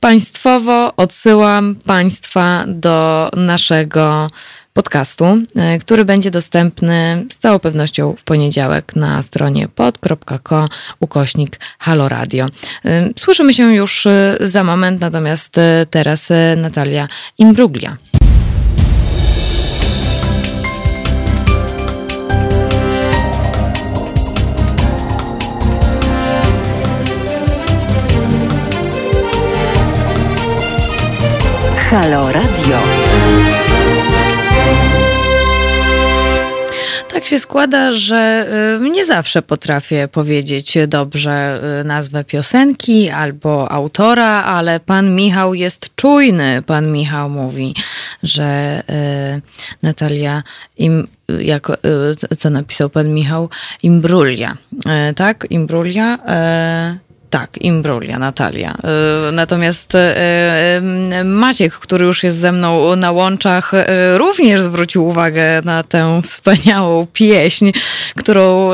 państwowo odsyłam Państwa do naszego podcastu, e, który będzie dostępny z całą pewnością w poniedziałek na stronie pod.co ukośnik Halo Radio. E, słyszymy się już e, za moment, natomiast teraz Natalia Imbruglia. Halo Tak się składa, że y, nie zawsze potrafię powiedzieć dobrze y, nazwę piosenki albo autora, ale pan Michał jest czujny. Pan Michał mówi, że y, Natalia im, jako, co napisał pan Michał? Imbrulia. Tak, Imbrulia. Tak, Imbrulia, Natalia. E, natomiast e, Maciek, który już jest ze mną na łączach, również zwrócił uwagę na tę wspaniałą pieśń, którą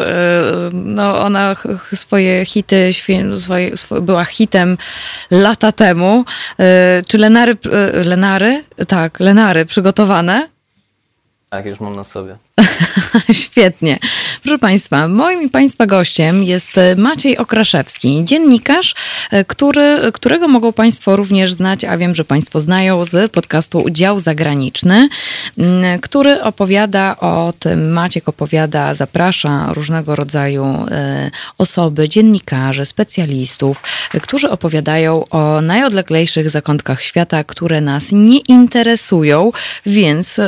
no, ona swoje hity swoje, była hitem lata temu. Czy Lenary, Lenary? Tak, Lenary przygotowane? Tak, już mam na sobie. Świetnie. Proszę Państwa, moim i Państwa gościem jest Maciej Okraszewski, dziennikarz, e, który, którego mogą Państwo również znać, a wiem, że Państwo znają z podcastu Dział Zagraniczny, który opowiada o tym, Maciek opowiada, zaprasza różnego rodzaju e, osoby, dziennikarzy, specjalistów, e, którzy opowiadają o najodleglejszych zakątkach świata, które nas nie interesują, więc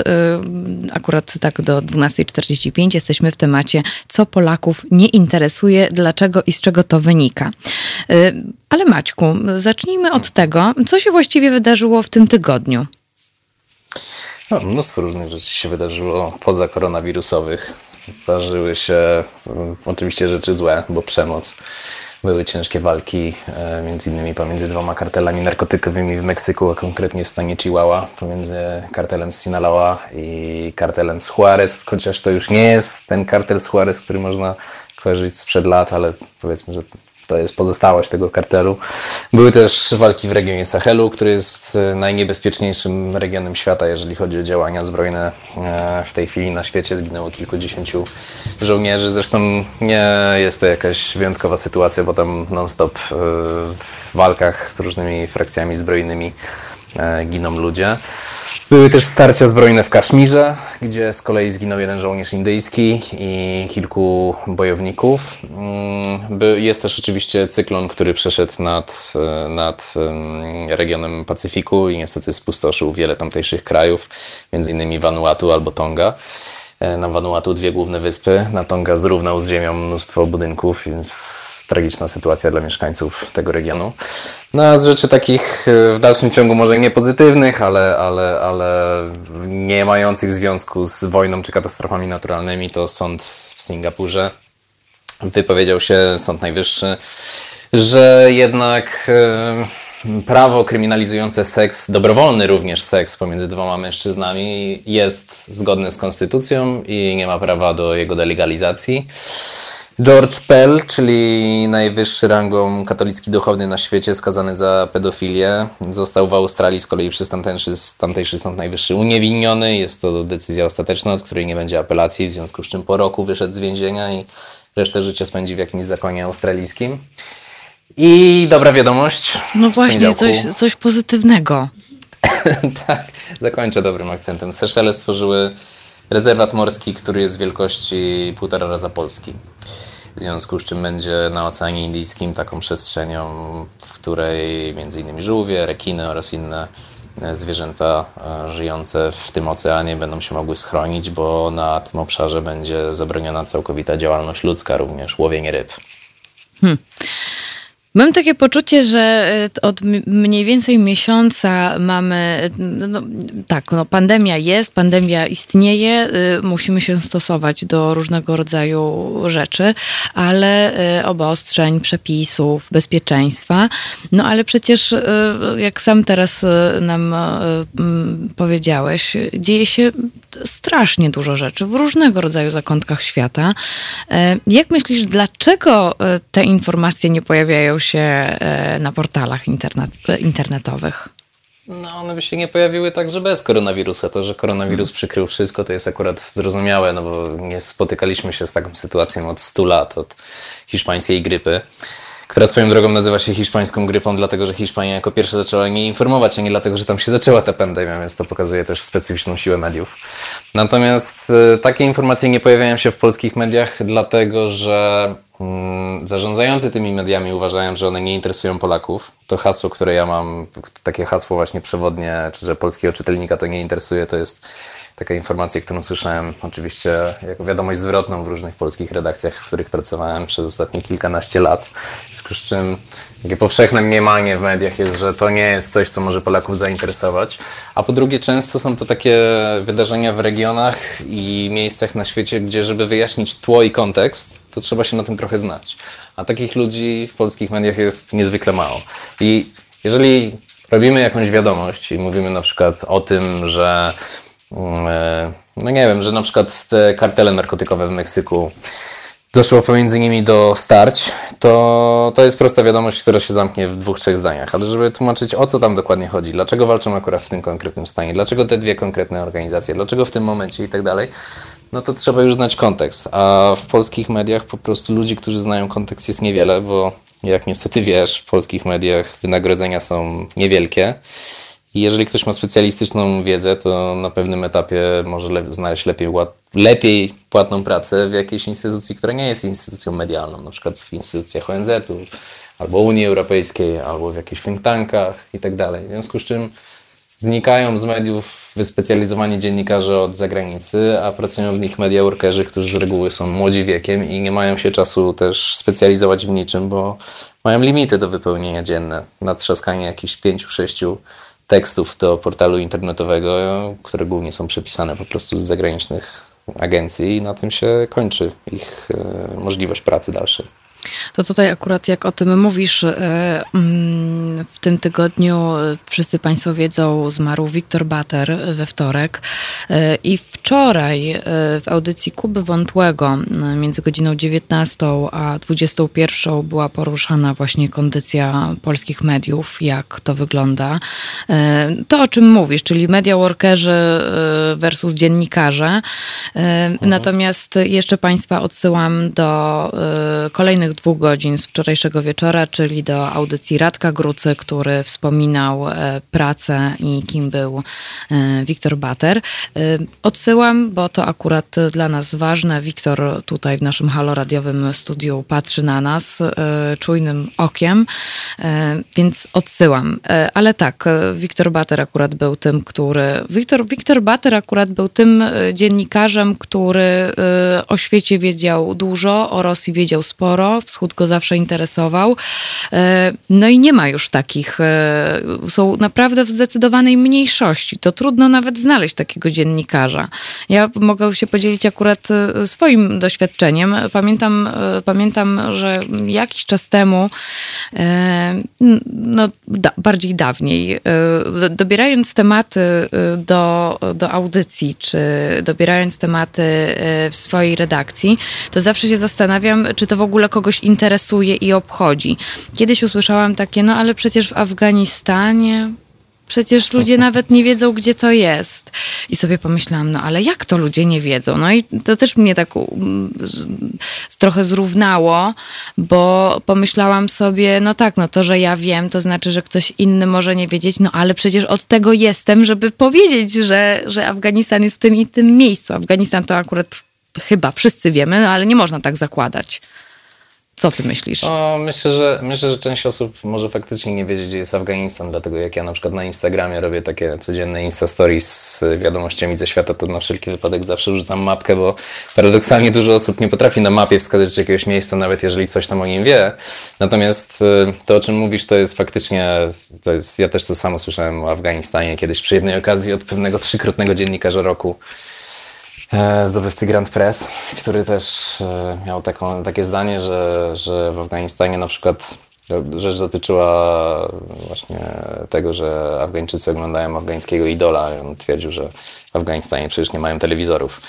akurat tak do 12.45 jesteśmy w temacie, co Polaków nie interesuje, dlaczego i z czego to wynika. Y, ale Maćku, zacznijmy od tego, co się właściwie wydarzyło w tym tygodniu. No, mnóstwo różnych rzeczy się wydarzyło poza koronawirusowych. Zdarzyły się oczywiście rzeczy złe, bo przemoc były ciężkie walki, e, między innymi pomiędzy dwoma kartelami narkotykowymi w Meksyku, a konkretnie w stanie Chihuahua, pomiędzy kartelem z Sinaloa i kartelem z Juarez, chociaż to już nie jest ten kartel z Juarez, który można kojarzyć sprzed lat, ale powiedzmy, że to jest pozostałość tego kartelu. Były też walki w regionie Sahelu, który jest e, najniebezpieczniejszym regionem świata, jeżeli chodzi o działania zbrojne. E, w tej chwili na świecie zginęło kilkudziesięciu żołnierzy. Zresztą nie jest to jakaś wyjątkowa sytuacja, bo tam non-stop e, w walkach z różnymi frakcjami zbrojnymi giną ludzie. Były też starcia zbrojne w Kaszmirze, gdzie z kolei zginął jeden żołnierz indyjski i kilku bojowników. Mm, jest też oczywiście cyklon, który przeszedł nad, nad regionem Pacyfiku i niestety spustoszył wiele tamtejszych krajów, między innymi Vanuatu albo Tonga. E, na Vanuatu dwie główne wyspy. Na Tonga zrównał z ziemią mnóstwo budynków, więc tragiczna sytuacja dla mieszkańców tego regionu. No a z rzeczy takich e, w dalszym ciągu może nie pozytywnych, ale, ale, ale nie mających związku z wojną czy katastrofami naturalnymi, to sąd w Singapurze wypowiedział się, Sąd Najwyższy, że jednak e, prawo kryminalizujące seks, dobrowolny również seks pomiędzy dwoma mężczyznami jest zgodne z konstytucją i nie ma prawa do jego delegalizacji. George Pell, czyli najwyższy rangą katolicki duchowny na świecie, skazany za pedofilię, został w Australii z kolei przez tamtejszy, tamtejszy Sąd Najwyższy uniewinniony. Jest to decyzja ostateczna, od której nie będzie apelacji, w związku z czym po roku wyszedł z więzienia i resztę życia spędzi w jakimś zakonie australijskim. I dobra wiadomość. No właśnie, coś, coś pozytywnego. tak, zakończę dobrym akcentem. Seszele stworzyły rezerwat morski, który jest wielkości półtora raza Polski. W związku z czym będzie na Oceanie Indyjskim taką przestrzenią, w której między innymi żółwie, rekiny oraz inne e, zwierzęta e, żyjące w tym oceanie będą się mogły schronić, bo na tym obszarze będzie zabroniona całkowita działalność ludzka, również łowienie ryb. Hmm. Mam takie poczucie, że e, od mniej więcej miesiąca mamy, no, no, tak, no, pandemia jest, pandemia istnieje, y, musimy się stosować do różnego rodzaju rzeczy, ale y, obostrzeń, przepisów, bezpieczeństwa. No ale przecież, y, jak sam teraz nam powiedziałeś, dzieje się strasznie dużo rzeczy w różnego rodzaju zakątkach świata. E, jak myślisz, dlaczego te informacje nie pojawiają się e, na portalach internet, internetowych? No, one by się nie pojawiły także bez koronawirusa. To, że koronawirus hmm. przykrył wszystko, to jest akurat zrozumiałe, no bo nie spotykaliśmy się z taką sytuacją od 100 lat, od hiszpańskiej grypy która swoją drogą nazywa się hiszpańską grypą, dlatego że Hiszpania jako pierwsza zaczęła nie informować, a nie dlatego, że tam się zaczęła ta pandemia, więc to pokazuje też specyficzną siłę mediów. Natomiast e, takie informacje nie pojawiają się w polskich mediach, dlatego że mm, zarządzający tymi mediami uważają, że one nie interesują Polaków. To hasło, które ja mam, takie hasło właśnie przewodnie, czy że polskiego czytelnika to nie interesuje, to jest taka informacja, którą słyszałem oczywiście jako wiadomość zwrotną w różnych polskich redakcjach, w których pracowałem przez ostatnie kilkanaście lat. Związku z czym takie powszechne mniemanie w mediach jest, że to nie jest coś, co może Polaków zainteresować. A po drugie, często są to takie wydarzenia w regionach i miejscach na świecie, gdzie żeby wyjaśnić tło i kontekst, to trzeba się na tym trochę znać. A takich ludzi w polskich mediach jest niezwykle mało. I jeżeli robimy jakąś wiadomość i mówimy na przykład o tym, że Mm, e, no nie wiem, że na przykład te kartele narkotykowe w Meksyku doszło pomiędzy nimi do starć, to, to jest prosta wiadomość, która się zamknie w dwóch, trzech zdaniach. Ale żeby tłumaczyć, o co tam dokładnie chodzi, dlaczego walczą akurat w tym konkretnym stanie, dlaczego te dwie konkretne organizacje, dlaczego w tym momencie i tak dalej, no to trzeba już znać kontekst. A w polskich mediach po prostu ludzi, którzy znają kontekst jest niewiele, bo jak niestety wiesz, w polskich mediach wynagrodzenia są niewielkie. I jeżeli ktoś ma specjalistyczną wiedzę, to na pewnym etapie może le znaleźć lepiej, lepiej płatną pracę w jakiejś instytucji, która nie jest instytucją medialną, na przykład w instytucjach ONZ-u, albo Unii Europejskiej, albo w jakichś think tankach i tak dalej. W związku z czym znikają z mediów wyspecjalizowani dziennikarze od zagranicy, a pracują w nich media workerzy, którzy z reguły są młodzi wiekiem i nie mają się czasu też specjalizować w niczym, bo mają limity do wypełnienia dzienne. Natrzaskanie jakichś pięciu, sześciu tekstów do portalu internetowego, które głównie są przepisane po prostu z zagranicznych agencji i na tym się kończy ich e, możliwość pracy dalszej. To tutaj akurat jak o tym mówisz, e, mm, w tym tygodniu e, wszyscy Państwo wiedzą, zmarł Wiktor Bater we wtorek e, i wczoraj w audycji Kuby Wątłego między godziną 19 a 21 była poruszana właśnie kondycja polskich mediów, jak to wygląda. To o czym mówisz, czyli media workerzy versus dziennikarze. Mhm. Natomiast jeszcze Państwa odsyłam do kolejnych dwóch godzin z wczorajszego wieczora, czyli do audycji Radka Grucy, który wspominał e, pracę i kim był e, Wiktor Bater. E, odsyłam, bo to akurat dla nas ważne. Wiktor tutaj w naszym haloradiowym studiu patrzy na nas czujnym okiem, więc odsyłam. Ale tak, Wiktor Bater akurat był tym, który... Wiktor, Wiktor Bater akurat był tym dziennikarzem, który o świecie wiedział dużo, o Rosji wiedział sporo, wschód go zawsze interesował. E, no i nie ma już takich. E, są naprawdę w zdecydowanej mniejszości. To trudno nawet znaleźć takiego dziennikarza. Ja mogę się podzielić akurat e, swoim doświadczeniem. Pamiętam, pamiętam że jakiś czas temu, no da, bardziej dawniej, dobierając tematy do, do audycji, czy dobierając tematy w swojej redakcji, to zawsze się zastanawiam, czy to w ogóle kogoś interesuje i obchodzi. Kiedyś usłyszałam takie, no ale przecież w Afganistanie Przecież ludzie nawet nie wiedzą, gdzie to jest. I sobie pomyślałam, no ale jak to ludzie nie wiedzą? No i to też mnie tak trochę zrównało, bo pomyślałam sobie, no tak, no to, że ja wiem, to znaczy, że ktoś inny może nie wiedzieć, no ale przecież od tego jestem, żeby powiedzieć, że, że Afganistan jest w tym i tym miejscu. Afganistan to akurat chyba wszyscy wiemy, no ale nie można tak zakładać. Co ty myślisz? O, myślę, że, myślę, że część osób może faktycznie nie wiedzieć, gdzie jest Afganistan, dlatego jak ja na przykład na Instagramie robię takie codzienne Insta Stories z wiadomościami ze świata, to na wszelki wypadek zawsze rzucam mapkę, bo paradoksalnie dużo osób nie potrafi na mapie wskazać jakiegoś miejsca, nawet jeżeli coś tam o nim wie. Natomiast y, to, o czym mówisz, to jest faktycznie, to jest, ja też to samo słyszałem o Afganistanie kiedyś przy jednej okazji od pewnego trzykrotnego dziennikarza roku. E, zdobywcy Grand Press, który też e, miał taką, takie zdanie, że, że w Afganistanie na przykład rzecz dotyczyła właśnie tego, że Afgańczycy oglądają afgańskiego idola i on twierdził, że w Afganistanie przecież nie mają telewizorów.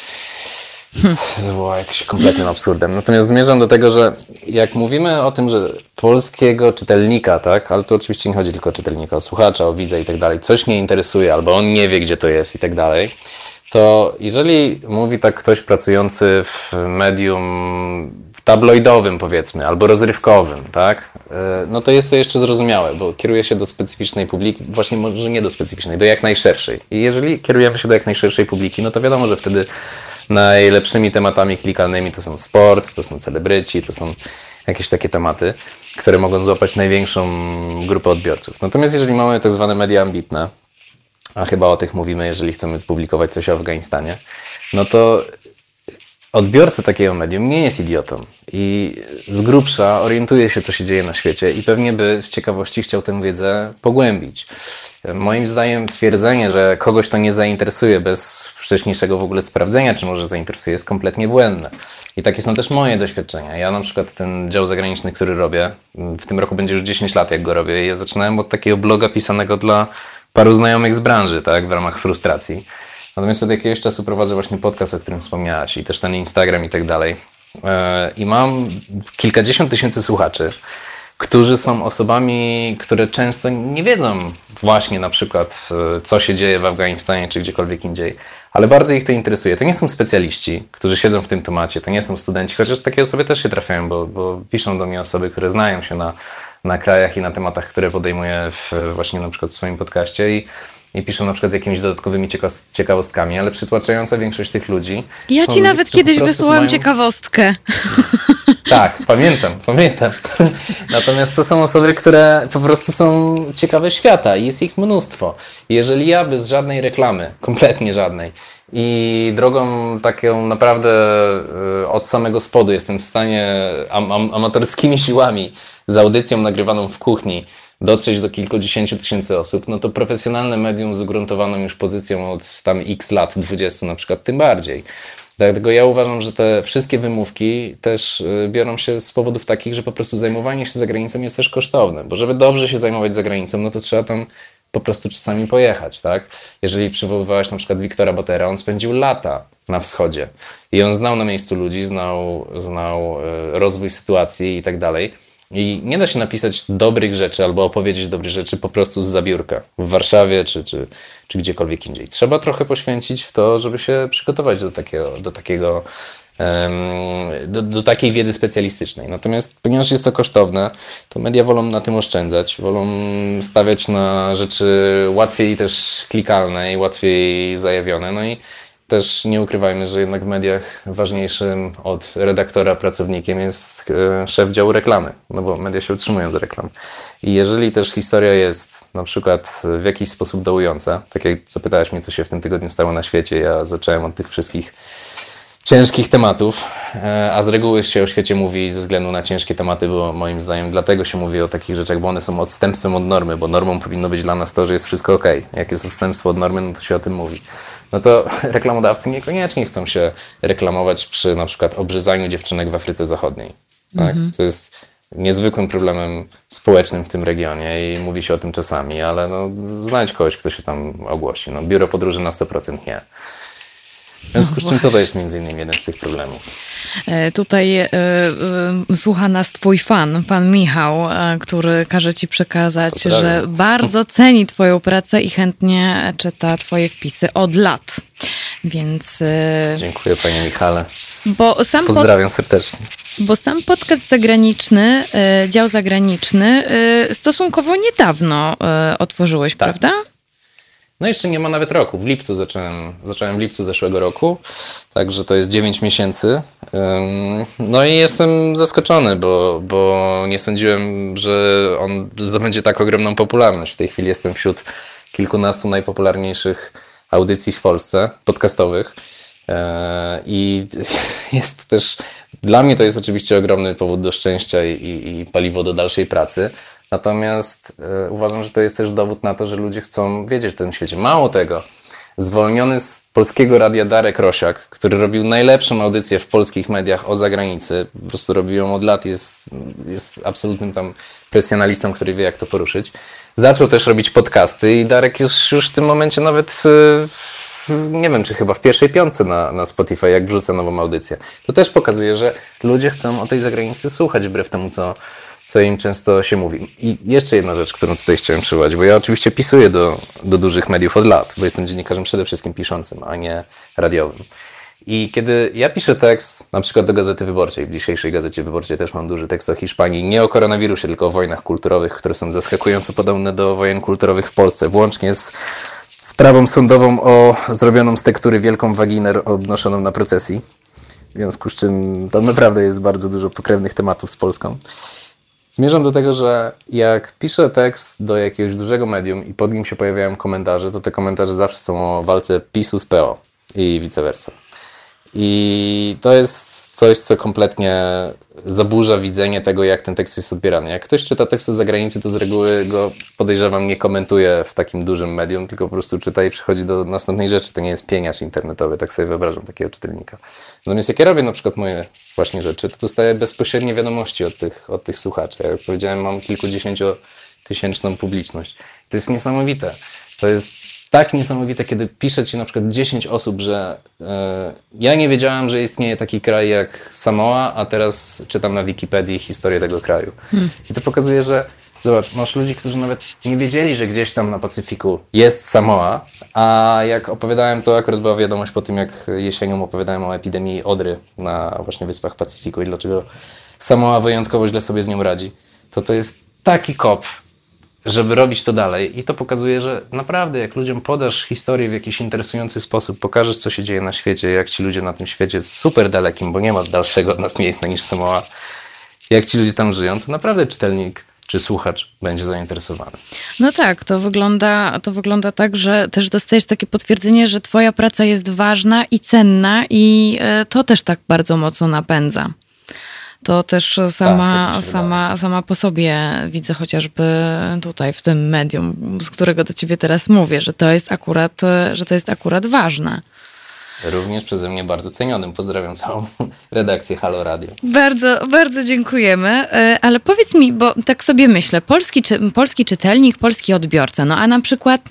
To było jakimś kompletnym absurdem. Natomiast zmierzam do tego, że jak mówimy o tym, że polskiego czytelnika, tak, ale tu oczywiście nie chodzi tylko o czytelnika, o słuchacza, o widza i tak dalej, coś nie interesuje, albo on nie wie, gdzie to jest i tak dalej, to jeżeli mówi tak ktoś pracujący w medium tabloidowym powiedzmy, albo rozrywkowym, tak, e, no to jest to jeszcze zrozumiałe, bo kieruje się do specyficznej publiki, właśnie może nie do specyficznej, do jak najszerszej. I jeżeli kierujemy się do jak najszerszej publiki, no to wiadomo, że wtedy najlepszymi tematami klikalnymi to są sport, to są celebryci, to są jakieś takie tematy, które mogą złapać największą grupę odbiorców. Natomiast jeżeli mamy tak zwane media ambitne, a chyba o tych mówimy, jeżeli chcemy publikować coś o Afganistanie, no to odbiorca takiego medium nie jest idiotą i z grubsza orientuje się, co się dzieje na świecie i pewnie by z ciekawości chciał tę wiedzę pogłębić. Moim zdaniem twierdzenie, że kogoś to nie zainteresuje bez wcześniejszego w ogóle sprawdzenia, czy może zainteresuje, jest kompletnie błędne. I takie są też moje doświadczenia. Ja na przykład ten dział zagraniczny, który robię, w tym roku będzie już 10 lat, jak go robię. Ja zaczynałem od takiego bloga pisanego dla paru znajomych z branży, tak, w ramach frustracji. Natomiast od jakiegoś czasu prowadzę właśnie podcast, o którym wspomniałaś i też ten Instagram i tak dalej. E, I mam kilkadziesiąt tysięcy słuchaczy, którzy są osobami, które często nie wiedzą właśnie na przykład, e, co się dzieje w Afganistanie czy gdziekolwiek indziej, ale bardzo ich to interesuje. To nie są specjaliści, którzy siedzą w tym temacie, to nie są studenci, chociaż takie osoby też się trafiają, bo, bo piszą do mnie osoby, które znają się na, na krajach i na tematach, które podejmuję w, właśnie na przykład w swoim podcaście i i piszą na przykład z jakimiś dodatkowymi ciekawostkami, ale przytłaczająca większość tych ludzi. Ja ci nawet kiedyś wysłałam mają... ciekawostkę. Tak, pamiętam, pamiętam. Natomiast to są osoby, które po prostu są ciekawe świata i jest ich mnóstwo. Jeżeli ja bez żadnej reklamy, kompletnie żadnej, i drogą taką naprawdę y, od samego spodu jestem w stanie am am amatorskimi siłami z audycją nagrywaną w kuchni dotrzeć do kilkudziesięciu tysięcy osób, no to profesjonalne medium z ugruntowaną już pozycją od tam x lat, 20 na przykład, tym bardziej. Dlatego ja uważam, że te wszystkie wymówki też y, biorą się z powodów takich, że po prostu zajmowanie się za granicą jest też kosztowne, bo żeby dobrze się zajmować za granicą, no to trzeba tam po prostu czasami pojechać, tak? Jeżeli przywoływałaś na przykład Wiktora Botera, on spędził lata na wschodzie i on znał na miejscu ludzi, znał, znał y, rozwój sytuacji i tak dalej i nie da się napisać dobrych rzeczy albo opowiedzieć dobrych rzeczy po prostu z zabiórka w Warszawie czy, czy, czy gdziekolwiek indziej. Trzeba trochę poświęcić w to, żeby się przygotować do takiego, do takiego do, do, takiej wiedzy specjalistycznej. Natomiast ponieważ jest to kosztowne, to media wolą na tym oszczędzać, wolą stawiać na rzeczy łatwiej też klikalne i łatwiej zajawione. No i też nie ukrywajmy, że jednak w mediach ważniejszym od redaktora pracownikiem jest e, szef działu reklamy, no bo media się utrzymują do reklam. I jeżeli też historia jest na przykład w jakiś sposób dołująca, tak jak zapytałeś mnie, co się w tym tygodniu stało na świecie, ja zacząłem od tych wszystkich ciężkich tematów, e, a z reguły się o świecie mówi ze względu na ciężkie tematy, bo moim zdaniem dlatego się mówi o takich rzeczach, bo one są odstępstwem od normy, bo normą powinno być dla nas to, że jest wszystko ok. Jak jest odstępstwo od normy, no to się o tym mówi. No to reklamodawcy niekoniecznie chcą się reklamować przy na przykład obrzezaniu dziewczynek w Afryce Zachodniej. Tak? Mhm. To jest niezwykłym problemem społecznym w tym regionie i mówi się o tym czasami, ale no, znajdź kogoś, kto się tam ogłosi. No, biuro podróży na 100% nie. W związku z czym to jest między innymi jeden z tych problemów. E, tutaj y, y, słucha nas twój fan, pan Michał, który każe ci przekazać, że bardzo ceni twoją pracę i chętnie czyta twoje wpisy od lat. Więc... Dziękuję panie Michale. Bo sam Pozdrawiam pod... serdecznie. Bo sam podcast zagraniczny, dział zagraniczny stosunkowo niedawno otworzyłeś, tak. prawda? No jeszcze nie ma nawet roku. W lipcu zacząłem, zacząłem w lipcu zeszłego roku, także to jest 9 miesięcy. No i jestem zaskoczony, bo, bo nie sądziłem, że on zdobędzie tak ogromną popularność. W tej chwili jestem wśród kilkunastu najpopularniejszych audycji w Polsce, podcastowych. E, I jest też, dla mnie to jest oczywiście ogromny powód do szczęścia i, i, i paliwo do dalszej pracy. Natomiast e, uważam, że to jest też dowód na to, że ludzie chcą wiedzieć o tym świecie. Mało tego, zwolniony z polskiego radia Darek Rosiak, który robił najlepszą audycję w polskich mediach o zagranicy, po prostu robił ją od lat, jest, jest absolutnym tam presjonalistą, który wie jak to poruszyć. Zaczął też robić podcasty i Darek jest już w tym momencie nawet e, nie wiem, czy chyba w pierwszej piątce na, na Spotify, jak wrzucę nową audycję. To też pokazuje, że ludzie chcą o tej zagranicy słuchać, wbrew temu, co, co im często się mówi. I jeszcze jedna rzecz, którą tutaj chciałem przywołać, bo ja oczywiście pisuję do, do dużych mediów od lat, bo jestem dziennikarzem przede wszystkim piszącym, a nie radiowym. I kiedy ja piszę tekst, na przykład do Gazety Wyborczej, w dzisiejszej Gazecie Wyborczej też mam duży tekst o Hiszpanii, nie o koronawirusie, tylko o wojnach kulturowych, które są zaskakująco podobne do wojen kulturowych w Polsce, włącznie z sprawą sądową o zrobioną z tektury wielką waginę obnoszoną na procesji. W związku z czym to naprawdę jest bardzo dużo pokrewnych tematów z Polską. Zmierzam do tego, że jak piszę tekst do jakiegoś dużego medium i pod nim się pojawiają komentarze, to te komentarze zawsze są o walce PiSu z PO i vice versa. I to jest coś, co kompletnie zaburza widzenie tego, jak ten tekst jest odbierany. Jak ktoś czyta tekst z zagranicy, to z reguły go podejrzewam nie komentuje w takim dużym medium, tylko po prostu czyta i przechodzi do następnej rzeczy. To nie jest pieniacz internetowy, tak sobie wyobrażam takiego czytelnika. Natomiast jak ja robię na przykład moje właśnie rzeczy, to dostaję bezpośrednie wiadomości od tych, od tych słuchaczy. Jak powiedziałem, mam kilkudziesięciotysięczną publiczność. To jest niesamowite. To jest tak niesamowite, kiedy pisze ci na przykład 10 osób, że e, ja nie wiedziałem, że istnieje taki kraj jak Samoa, a teraz czytam na Wikipedii historię tego kraju. Hmm. I to pokazuje, że zobacz, masz ludzi, którzy nawet nie wiedzieli, że gdzieś tam na Pacyfiku jest Samoa, a jak opowiadałem, to akurat była wiadomość po tym, jak jesienią opowiadałem o epidemii Odry na właśnie Wyspach Pacyfiku i dlaczego Samoa wyjątkowo źle sobie z nią radzi. To to jest taki kop, żeby robić to dalej. I to pokazuje, że naprawdę, jak ludziom podasz historię w jakiś interesujący sposób, pokażesz, co się dzieje na świecie, jak ci ludzie na tym świecie super dalekim, bo nie ma dalszego od nas miejsca niż Samoa, jak ci ludzie tam żyją, to naprawdę czytelnik czy słuchacz będzie zainteresowany. No tak, to wygląda, to wygląda tak, że też dostajesz takie potwierdzenie, że twoja praca jest ważna i cenna i e, to też tak bardzo mocno napędza to też sama, tak, sama, sama po sobie widzę chociażby tutaj w tym medium, z którego do ciebie teraz mówię, że to jest akurat, że to jest akurat ważne. Również przeze mnie bardzo cenionym. Pozdrawiam całą redakcję Halo Radio. Bardzo, bardzo dziękujemy. E, ale powiedz mi, bo tak sobie myślę, polski, czy, polski czytelnik, polski odbiorca, no a na przykład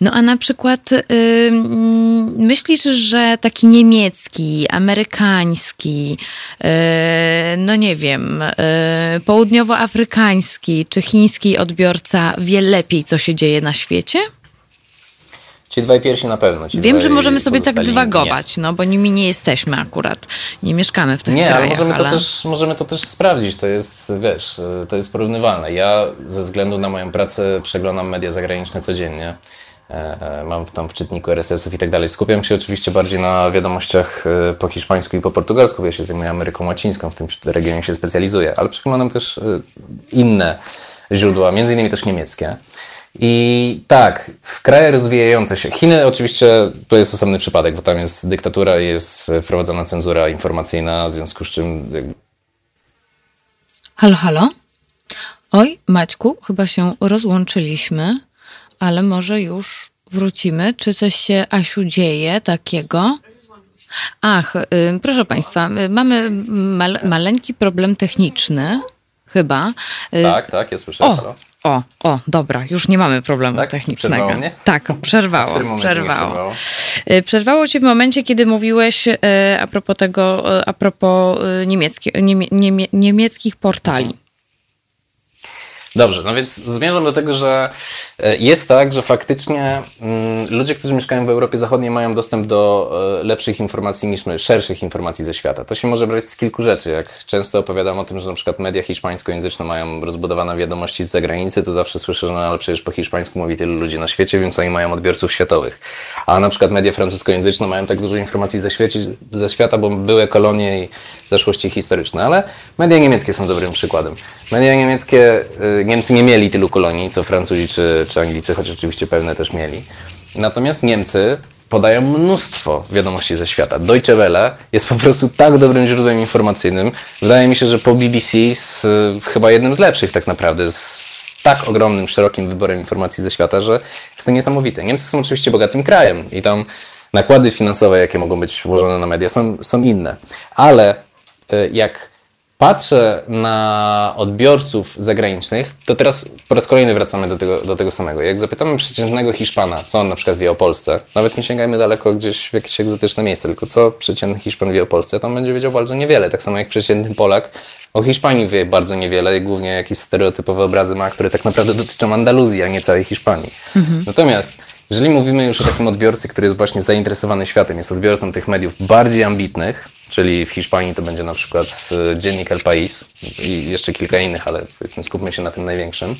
no a na przykład yy, myślisz, że taki niemiecki, amerykański, yy, no nie wiem, yy, południowoafrykański czy chiński odbiorca wie lepiej, co się dzieje na świecie? Ci dwaj pierwsi na pewno. Wiem, że możemy sobie tak dywagować, no bo nimi nie jesteśmy akurat. Nie mieszkamy w tych nie, krajach. Nie, ale możemy, ale... To też, możemy to też sprawdzić. To jest, wiesz, to jest porównywalne. Ja ze względu na moją pracę przeglądam media zagraniczne codziennie. E, e, mam tam w czytniku RSS-ów i tak dalej. Skupiam się oczywiście bardziej na wiadomościach e, po hiszpańsku i po portugalsku, ja się zajmuję Ameryką Łacińską, w tym regionie się specjalizuję, ale przeglądam też inne źródła, między innymi też niemieckie. I tak, w krajach rozwijające się, Chiny oczywiście to jest osobny przypadek, bo tam jest dyktatura i jest wprowadzana cenzura informacyjna, w związku z czym. Halo, halo? Oj, Maćku, chyba się rozłączyliśmy, ale może już wrócimy. Czy coś się, Asiu, dzieje takiego? Ach, y, proszę Państwa, y, mamy mal, maleńki problem techniczny, chyba. Y, tak, tak, ja słyszę. O, halo. O, o, dobra, już nie mamy problemu tak? technicznego. Przerwało mnie? Tak, przerwało. W przerwało. przerwało. Y, przerwało cię w momencie, kiedy mówiłeś y, a propos tego, y, a propos niemieckie, niemie, niemie, niemieckich portali. Dobrze, no więc zmierzam do tego, że e, jest tak, że faktycznie mm, ludzie, którzy mieszkają w Europie Zachodniej mają dostęp do e, lepszych informacji niż my, szerszych informacji ze świata. To się może brać z kilku rzeczy. Jak często opowiadam o tym, że na przykład media hiszpańskojęzyczne mają rozbudowane wiadomości z zagranicy, to zawsze słyszę, że no, ale przecież po hiszpańsku mówi tylu ludzi na świecie, więc oni mają odbiorców światowych. A na przykład media francuskojęzyczne mają tak dużo informacji ze, świecie, ze świata, bo były kolonie i zaszłości historyczne. Ale media niemieckie są dobrym przykładem. Media niemieckie y, Niemcy nie mieli tylu kolonii, co Francuzi czy, czy Anglicy, choć oczywiście pewne też mieli. Natomiast Niemcy podają mnóstwo wiadomości ze świata. Deutsche Welle jest po prostu tak dobrym źródłem informacyjnym. Wydaje mi się, że po BBC z, chyba jednym z lepszych tak naprawdę, z tak ogromnym, szerokim wyborem informacji ze świata, że jest to niesamowite. Niemcy są oczywiście bogatym krajem i tam nakłady finansowe, jakie mogą być włożone na media, są, są inne. Ale y, jak patrzę na odbiorców zagranicznych, to teraz po raz kolejny wracamy do tego, do tego samego. Jak zapytamy przeciętnego Hiszpana, co on na przykład wie o Polsce, nawet nie sięgajmy daleko gdzieś w jakieś egzotyczne miejsce, tylko co przeciętny Hiszpan wie o Polsce, to on będzie wiedział bardzo niewiele. Tak samo jak przeciętny Polak o Hiszpanii wie bardzo niewiele i głównie jakieś stereotypowe obrazy ma, które tak naprawdę dotyczą Andaluzji, a nie całej Hiszpanii. Mhm. Natomiast jeżeli mówimy już o takim odbiorcy, który jest właśnie zainteresowany światem, jest odbiorcą tych mediów bardziej ambitnych, czyli w Hiszpanii to będzie na przykład e, dziennik El País i jeszcze kilka innych, ale powiedzmy skupmy się na tym największym,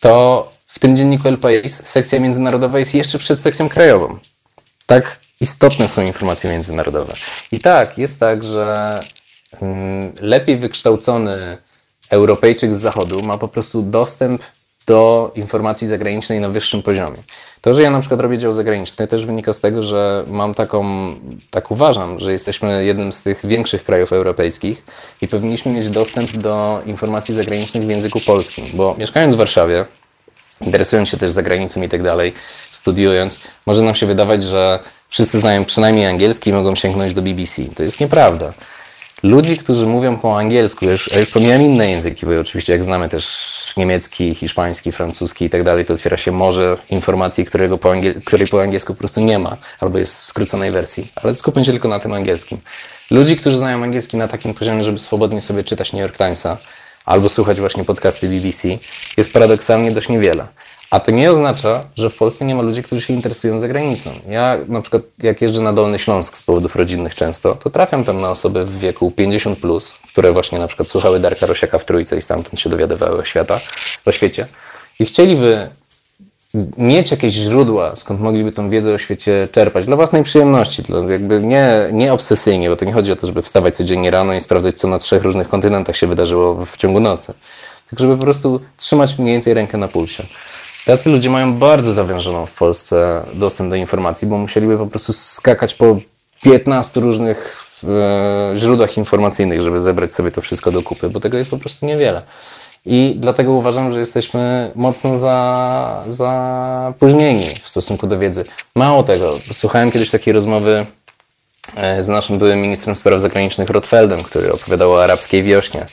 to w tym dzienniku El País sekcja międzynarodowa jest jeszcze przed sekcją krajową. Tak istotne są informacje międzynarodowe. I tak, jest tak, że mm, lepiej wykształcony Europejczyk z Zachodu ma po prostu dostęp do informacji zagranicznej na wyższym poziomie. To, że ja na przykład robię dział zagraniczny, też wynika z tego, że mam taką, tak uważam, że jesteśmy jednym z tych większych krajów europejskich i powinniśmy mieć dostęp do informacji zagranicznych w języku polskim, bo mieszkając w Warszawie, interesując się też zagranicą i tak dalej, studiując, może nam się wydawać, że wszyscy znają przynajmniej angielski i mogą sięgnąć do BBC. To jest nieprawda ludzi, którzy mówią po angielsku, już, już pomijam inne języki, bo oczywiście jak znamy też niemiecki, hiszpański, francuski i tak dalej, to otwiera się morze informacji, którego po angiel- której po angielsku po prostu nie ma, albo jest w skróconej wersji. Ale skupmy się tylko na tym angielskim. Ludzi, którzy znają angielski na takim poziomie, żeby swobodnie sobie czytać New York Timesa, albo słuchać właśnie podcasty BBC, jest paradoksalnie dość niewiele. A to nie oznacza, że w Polsce nie ma ludzi, którzy się interesują zagranicą. Ja na przykład jak jeżdżę na Dolny Śląsk z powodów rodzinnych często, to trafiam tam na osoby w wieku 50+, plus, które właśnie na przykład słuchały Darka Rosiaka w Trójce i stamtąd się dowiadywały o, świata, o świecie. I chcieliby mieć jakieś źródła, skąd mogliby tą wiedzę o świecie czerpać dla własnej przyjemności, dla jakby nie, nie obsesyjnie, bo to nie chodzi o to, żeby wstawać codziennie rano i sprawdzać, co na trzech różnych kontynentach się wydarzyło w ciągu nocy. Tylko żeby po prostu trzymać mniej więcej rękę na pulsie. Tacy ludzie mają bardzo zawężoną w Polsce dostęp do informacji, bo musieliby po prostu skakać po 15 różnych e, źródłach informacyjnych, żeby zebrać sobie to wszystko do kupy, bo tego jest po prostu niewiele. I dlatego uważam, że jesteśmy mocno za, zapóźnieni w stosunku do wiedzy. Mało tego, słuchałem kiedyś takiej rozmowy e, z naszym byłym ministrem spraw zagranicznych Rotfeldem, który opowiadał o arabskiej wiośnie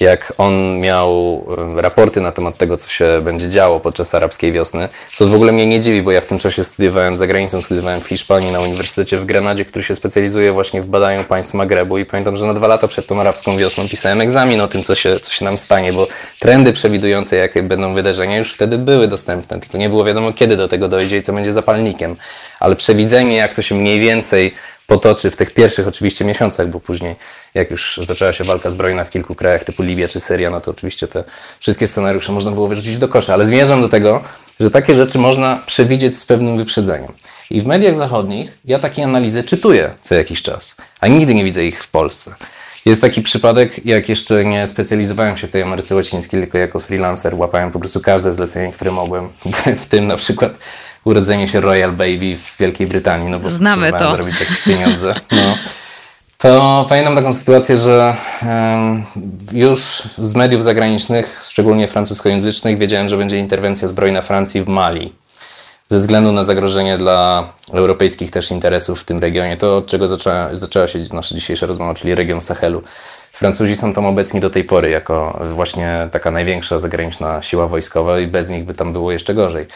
jak on miał raporty na temat tego, co się będzie działo podczas arabskiej wiosny, co w ogóle mnie nie dziwi, bo ja w tym czasie studiowałem za granicą, studiowałem w Hiszpanii na Uniwersytecie w Granadzie, który się specjalizuje właśnie w badaniu państw Magrebu i pamiętam, że na dwa lata przed tą arabską wiosną pisałem egzamin o tym, co się, co się nam stanie, bo trendy przewidujące, jakie będą wydarzenia, już wtedy były dostępne, tylko nie było wiadomo, kiedy do tego dojdzie i co będzie zapalnikiem. Ale przewidzenie, jak to się mniej więcej potoczy w tych pierwszych oczywiście miesiącach, bo później jak już zaczęła się walka zbrojna w kilku krajach typu Libia czy Syria, no to oczywiście te wszystkie scenariusze można było wyrzucić do kosza, ale zmierzam do tego, że takie rzeczy można przewidzieć z pewnym wyprzedzeniem. I w mediach zachodnich ja takie analizy czytuję co jakiś czas, a nigdy nie widzę ich w Polsce. Jest taki przypadek, jak jeszcze nie specjalizowałem się w tej Ameryce Łacińskiej, tylko jako freelancer łapałem po prostu każde zlecenie, które mogłem, w tym na przykład urodzenie się Royal Baby w Wielkiej Brytanii, no bo Znamy to. zrobić jakieś pieniądze. No. To pamiętam taką sytuację, że już z mediów zagranicznych, szczególnie francuskojęzycznych, wiedziałem, że będzie interwencja zbrojna Francji w Mali. Ze względu na zagrożenie dla europejskich też interesów w tym regionie. To, od czego zaczęła, zaczęła się nasza dzisiejsza rozmowa, czyli region Sahelu. Francuzi są tam obecni do tej pory jako właśnie taka największa zagraniczna siła wojskowa i bez nich by tam było jeszcze gorzej.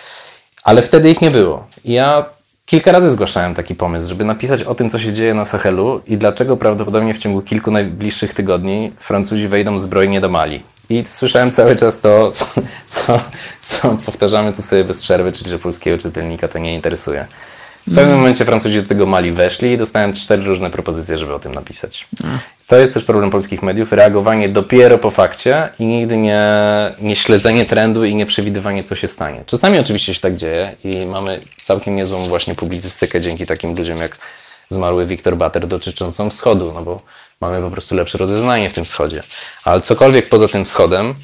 Ale wtedy ich nie było. Ja kilka razy zgłaszałem taki pomysł, żeby napisać o tym, co się dzieje na Sahelu i dlaczego prawdopodobnie w ciągu kilku najbliższych tygodni Francuzi wejdą zbrojnie do Mali. I słyszałem cały czas to, co, co powtarzamy tu sobie bez przerwy, czyli że polskiego czytelnika to nie interesuje. W pewnym momencie Francuzi do tego Mali weszli i dostałem cztery różne propozycje, żeby o tym napisać. To jest też problem polskich mediów, reagowanie dopiero po fakcie i nigdy nie, nie śledzenie trendu i nie przewidywanie, co się stanie. Czasami oczywiście się tak dzieje i mamy całkiem niezłą właśnie publicystykę dzięki takim ludziom jak zmarły Wiktor Bater dotyczącą wschodu, no bo mamy po prostu lepsze rozeznanie w tym wschodzie. Ale cokolwiek poza tym wschodem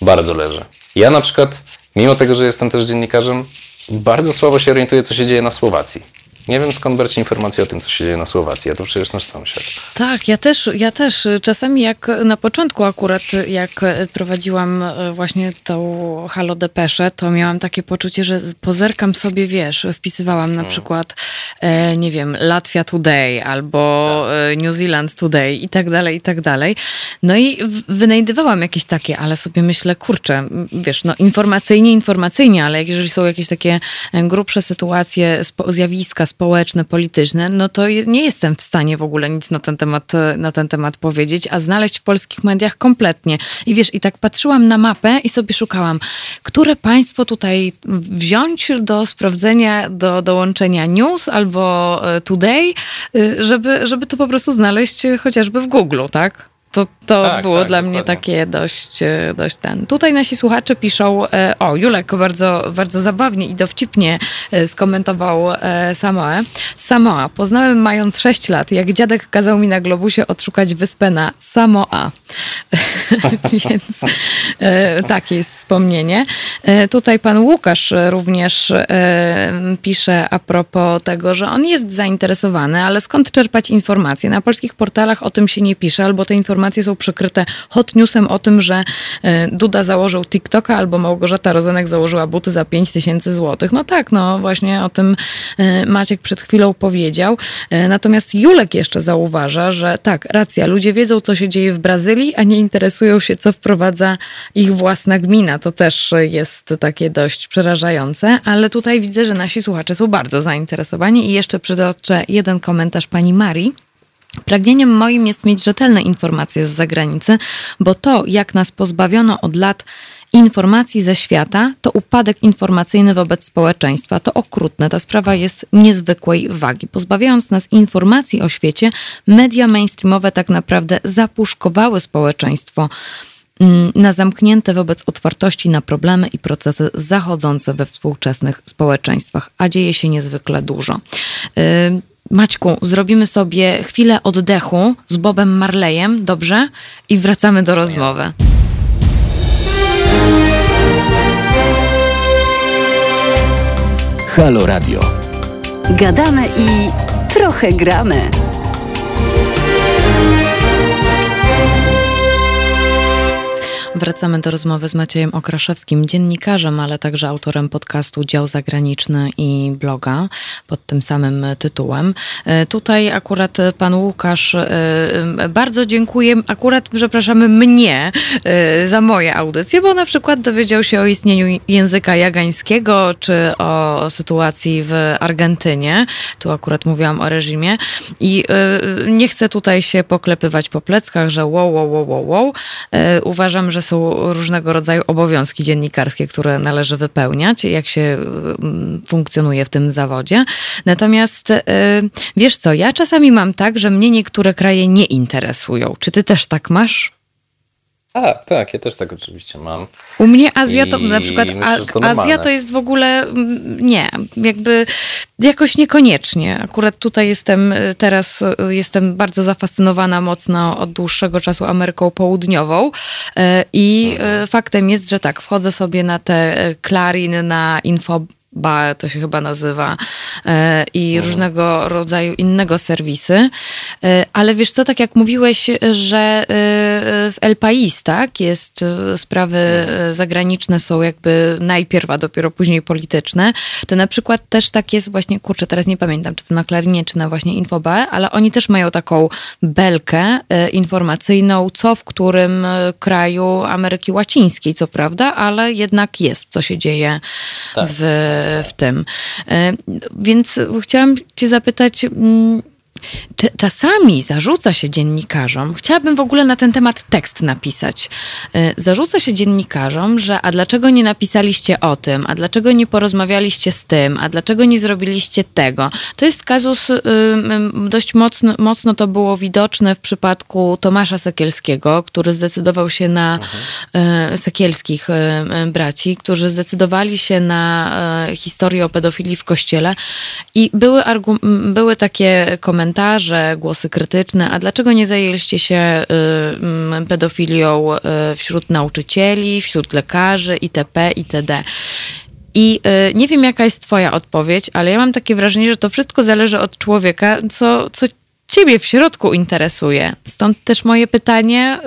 bardzo leży. Ja na przykład, mimo tego, że jestem też dziennikarzem, bardzo słabo się orientuję, co się dzieje na Słowacji. Nie wiem skąd brać informacje o tym, co się dzieje na Słowacji, a to przecież nasz sąsiad. Tak, ja też, ja też. Czasami jak na początku akurat, jak prowadziłam e, właśnie tą Halo Depeszę, to miałam takie poczucie, że pozerkam sobie, wiesz, wpisywałam na hmm. przykład, e, nie wiem, Latvia Today albo tak. New Zealand Today i tak dalej, i tak dalej. No i wynajdywałam jakieś takie, ale sobie myślę, kurczę, wiesz, no informacyjnie, informacyjnie, ale jeżeli są jakieś takie grubsze sytuacje, zjawiska, społeczne, polityczne, no to nie jestem w stanie w ogóle nic na ten temat, na ten temat powiedzieć, a znaleźć w polskich mediach kompletnie. I wiesz, i tak patrzyłam na mapę i sobie szukałam, które państwo tutaj wziąć do sprawdzenia, do dołączenia news albo e, today, y, żeby, żeby to po prostu znaleźć chociażby w Google, tak? To, to tak, było tak, dla dokładnie. mnie takie dość, e, dość ten. Tutaj nasi słuchacze piszą, e, o, Julek bardzo, bardzo zabawnie i dowcipnie e, skomentował Samoę. Samoa. Poznałem mając 6 lat, jak dziadek kazał mi na globusie odszukać wyspę na Samoa. Więc takie jest wspomnienie. Tutaj pan Łukasz również pisze a propos tego, że on jest zainteresowany, ale skąd czerpać informacje? Na polskich portalach o tym się nie pisze, albo te informacje informacje są przykryte hot newsem o tym, że e, Duda założył TikToka albo Małgorzata Rozenek założyła buty za 5 tysięcy złotych. No tak, no właśnie o tym e, Maciek przed chwilą powiedział. E, natomiast Julek jeszcze zauważa, że tak, racja, ludzie wiedzą, co się dzieje w Brazylii, a nie interesują się, co wprowadza ich własna gmina. To też jest takie dość przerażające, ale tutaj widzę, że nasi słuchacze są bardzo zainteresowani i jeszcze przytoczę jeden komentarz pani Marii. Pragnieniem moim jest mieć rzetelne informacje z zagranicy, bo to, jak nas pozbawiono od lat informacji ze świata, to upadek informacyjny wobec społeczeństwa. To okrutne. Ta sprawa jest niezwykłej wagi. Pozbawiając nas informacji o świecie, media mainstreamowe tak naprawdę zapuszkowały społeczeństwo mm, na zamknięte wobec otwartości na problemy i procesy zachodzące we współczesnych społeczeństwach, a dzieje się niezwykle dużo. Yy, Maćku, zrobimy sobie chwilę oddechu z Bobem Marleyem, dobrze? I wracamy do rozmowy. Halo Radio. Gadamy i trochę gramy. Wracamy do rozmowy z Maciejem Okraszewskim, dziennikarzem, ale także autorem podcastu Dział Zagraniczny i bloga pod tym samym tytułem. E, tutaj akurat pan Łukasz, e, bardzo dziękuję, akurat przepraszamy mnie e, za moje audycje, bo na przykład dowiedział się o istnieniu języka jagańskiego, czy o sytuacji w Argentynie. Tu akurat mówiłam o reżimie i nie chcę tutaj się poklepywać po pleckach, że wow, wow, wow, wow, wow. Uważam, że są różnego rodzaju obowiązki dziennikarskie, które należy wypełniać, jak się mm, funkcjonuje w tym zawodzie. Natomiast y, wiesz co, ja czasami mam tak, że mnie niektóre kraje nie interesują. Czy ty też tak masz? Tak, tak, ja też tak oczywiście mam. U mnie Azja to I na przykład myślę, to Azja to jest w ogóle mm, nie, jakby jakoś niekoniecznie. Akurat tutaj jestem y, teraz y, jestem bardzo zafascynowana mocno od dłuższego czasu Ameryką Południową y, i mhm. faktem jest, że tak, wchodzę sobie na te Clarin, na Info Ba, to się chyba nazywa, e, i mhm. różnego rodzaju innego serwisy. E, ale wiesz co, tak jak mówiłeś, że e, w El Pais, tak, jest sprawy mhm. zagraniczne są jakby najpierw, a dopiero później polityczne, to na przykład też tak jest właśnie, kurczę, teraz nie pamiętam, czy to na Klarinie, czy na właśnie Infobe, ale oni też mają taką belkę informacyjną, co w którym kraju Ameryki Łacińskiej, co prawda, ale jednak jest, co się dzieje tak. w w tym. E, więc chciałam Cię zapytać, mm, czasami zarzuca się dziennikarzom, chciałabym w ogóle na ten temat tekst napisać. Y, zarzuca się dziennikarzom, że a dlaczego nie napisaliście o tym, a dlaczego nie porozmawialiście z tym, a dlaczego nie zrobiliście tego. To jest kazus, y, dość mocno, mocno to było widoczne w przypadku Tomasza Sekielskiego, który zdecydował się na mhm. Sekielskich braci, którzy zdecydowali się na historię o pedofilii w kościele i były, były takie komentarze, głosy krytyczne, a dlaczego nie zajęliście się y, pedofilią y, wśród nauczycieli, wśród lekarzy itp. itd. I y, nie wiem, jaka jest Twoja odpowiedź, ale ja mam takie wrażenie, że to wszystko zależy od człowieka, co, co Ciebie w środku interesuje. Stąd też moje pytanie,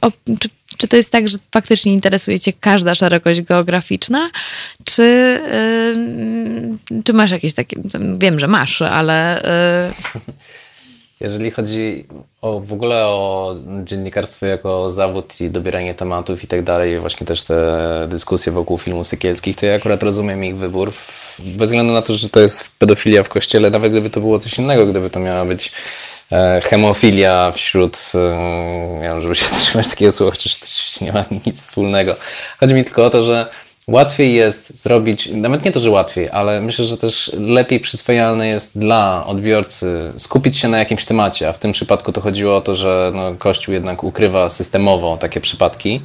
o, czy czy to jest tak, że faktycznie interesuje cię każda szerokość geograficzna, czy, yy, czy masz jakieś takie, wiem, że masz, ale... Yy... Jeżeli chodzi o, w ogóle o dziennikarstwo jako zawód i dobieranie tematów i tak dalej, właśnie też te dyskusje wokół filmów sykielskich, to ja akurat rozumiem ich wybór, bez względu na to, że to jest pedofilia w kościele, nawet gdyby to było coś innego, gdyby to miała być hemofilia wśród, e, ja wiem, żeby się trzymać takiego słowa, chociaż to nie ma nic wspólnego. Chodzi mi tylko o to, że łatwiej jest zrobić, nawet nie to, że łatwiej, ale myślę, że też lepiej przyswajalne jest dla odbiorcy skupić się na jakimś temacie, a w tym przypadku to chodziło o to, że no, Kościół jednak ukrywa systemowo takie przypadki,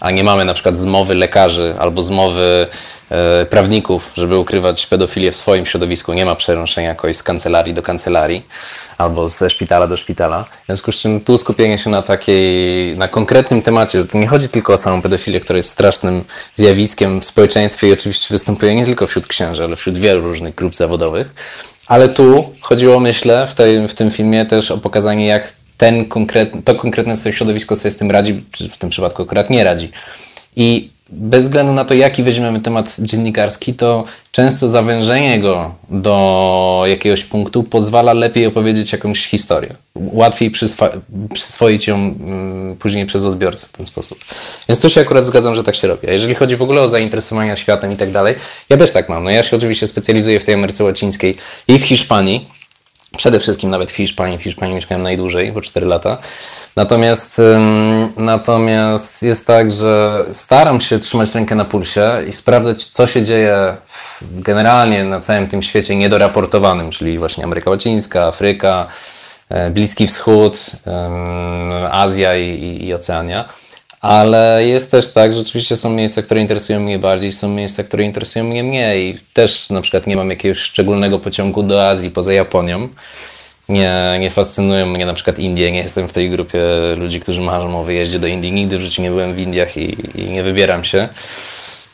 a nie mamy na przykład zmowy lekarzy albo zmowy e, prawników, żeby ukrywać pedofilię w swoim środowisku. Nie ma przerąszenia jakoś z kancelarii do kancelarii albo ze szpitala do szpitala. W związku z czym tu skupienie się na takiej, na konkretnym temacie, że to nie chodzi tylko o samą pedofilię, która jest strasznym zjawiskiem w społeczeństwie i oczywiście występuje nie tylko wśród księży, ale wśród wielu różnych grup zawodowych. Ale tu chodziło, myślę, w, tej, w tym filmie też o pokazanie, jak ten konkretny, to konkretne środowisko sobie z tym radzi, w tym przypadku akurat nie radzi. I bez względu na to, jaki weźmiemy temat dziennikarski, to często zawężenie go do jakiegoś punktu pozwala lepiej opowiedzieć jakąś historię. Łatwiej przyswoić ją mm, później przez odbiorcę w ten sposób. Więc tu się akurat zgadzam, że tak się robi. A jeżeli chodzi w ogóle o zainteresowania światem i tak dalej, ja też tak mam. No ja się oczywiście specjalizuję w tej Ameryce Łacińskiej i w Hiszpanii, Przede wszystkim nawet w Hiszpanii. W Hiszpanii mieszkałem najdłużej, bo 4 lata. Natomiast, natomiast jest tak, że staram się trzymać rękę na pulsie i sprawdzać, co się dzieje generalnie na całym tym świecie niedoraportowanym, czyli właśnie Ameryka Łacińska, Afryka, e, Bliski Wschód, Azja i, i Oceania. Ale jest też tak, że oczywiście są miejsca, które interesują mnie bardziej, są miejsca, które interesują mnie mniej. Też na przykład nie mam jakiegoś szczególnego pociągu do Azji poza Japonią. Nie, nie fascynują mnie na przykład Indie. Nie jestem w tej grupie ludzi, którzy marzą o wyjeździe do Indii. Nigdy w życiu nie byłem w Indiach i, i nie wybieram się.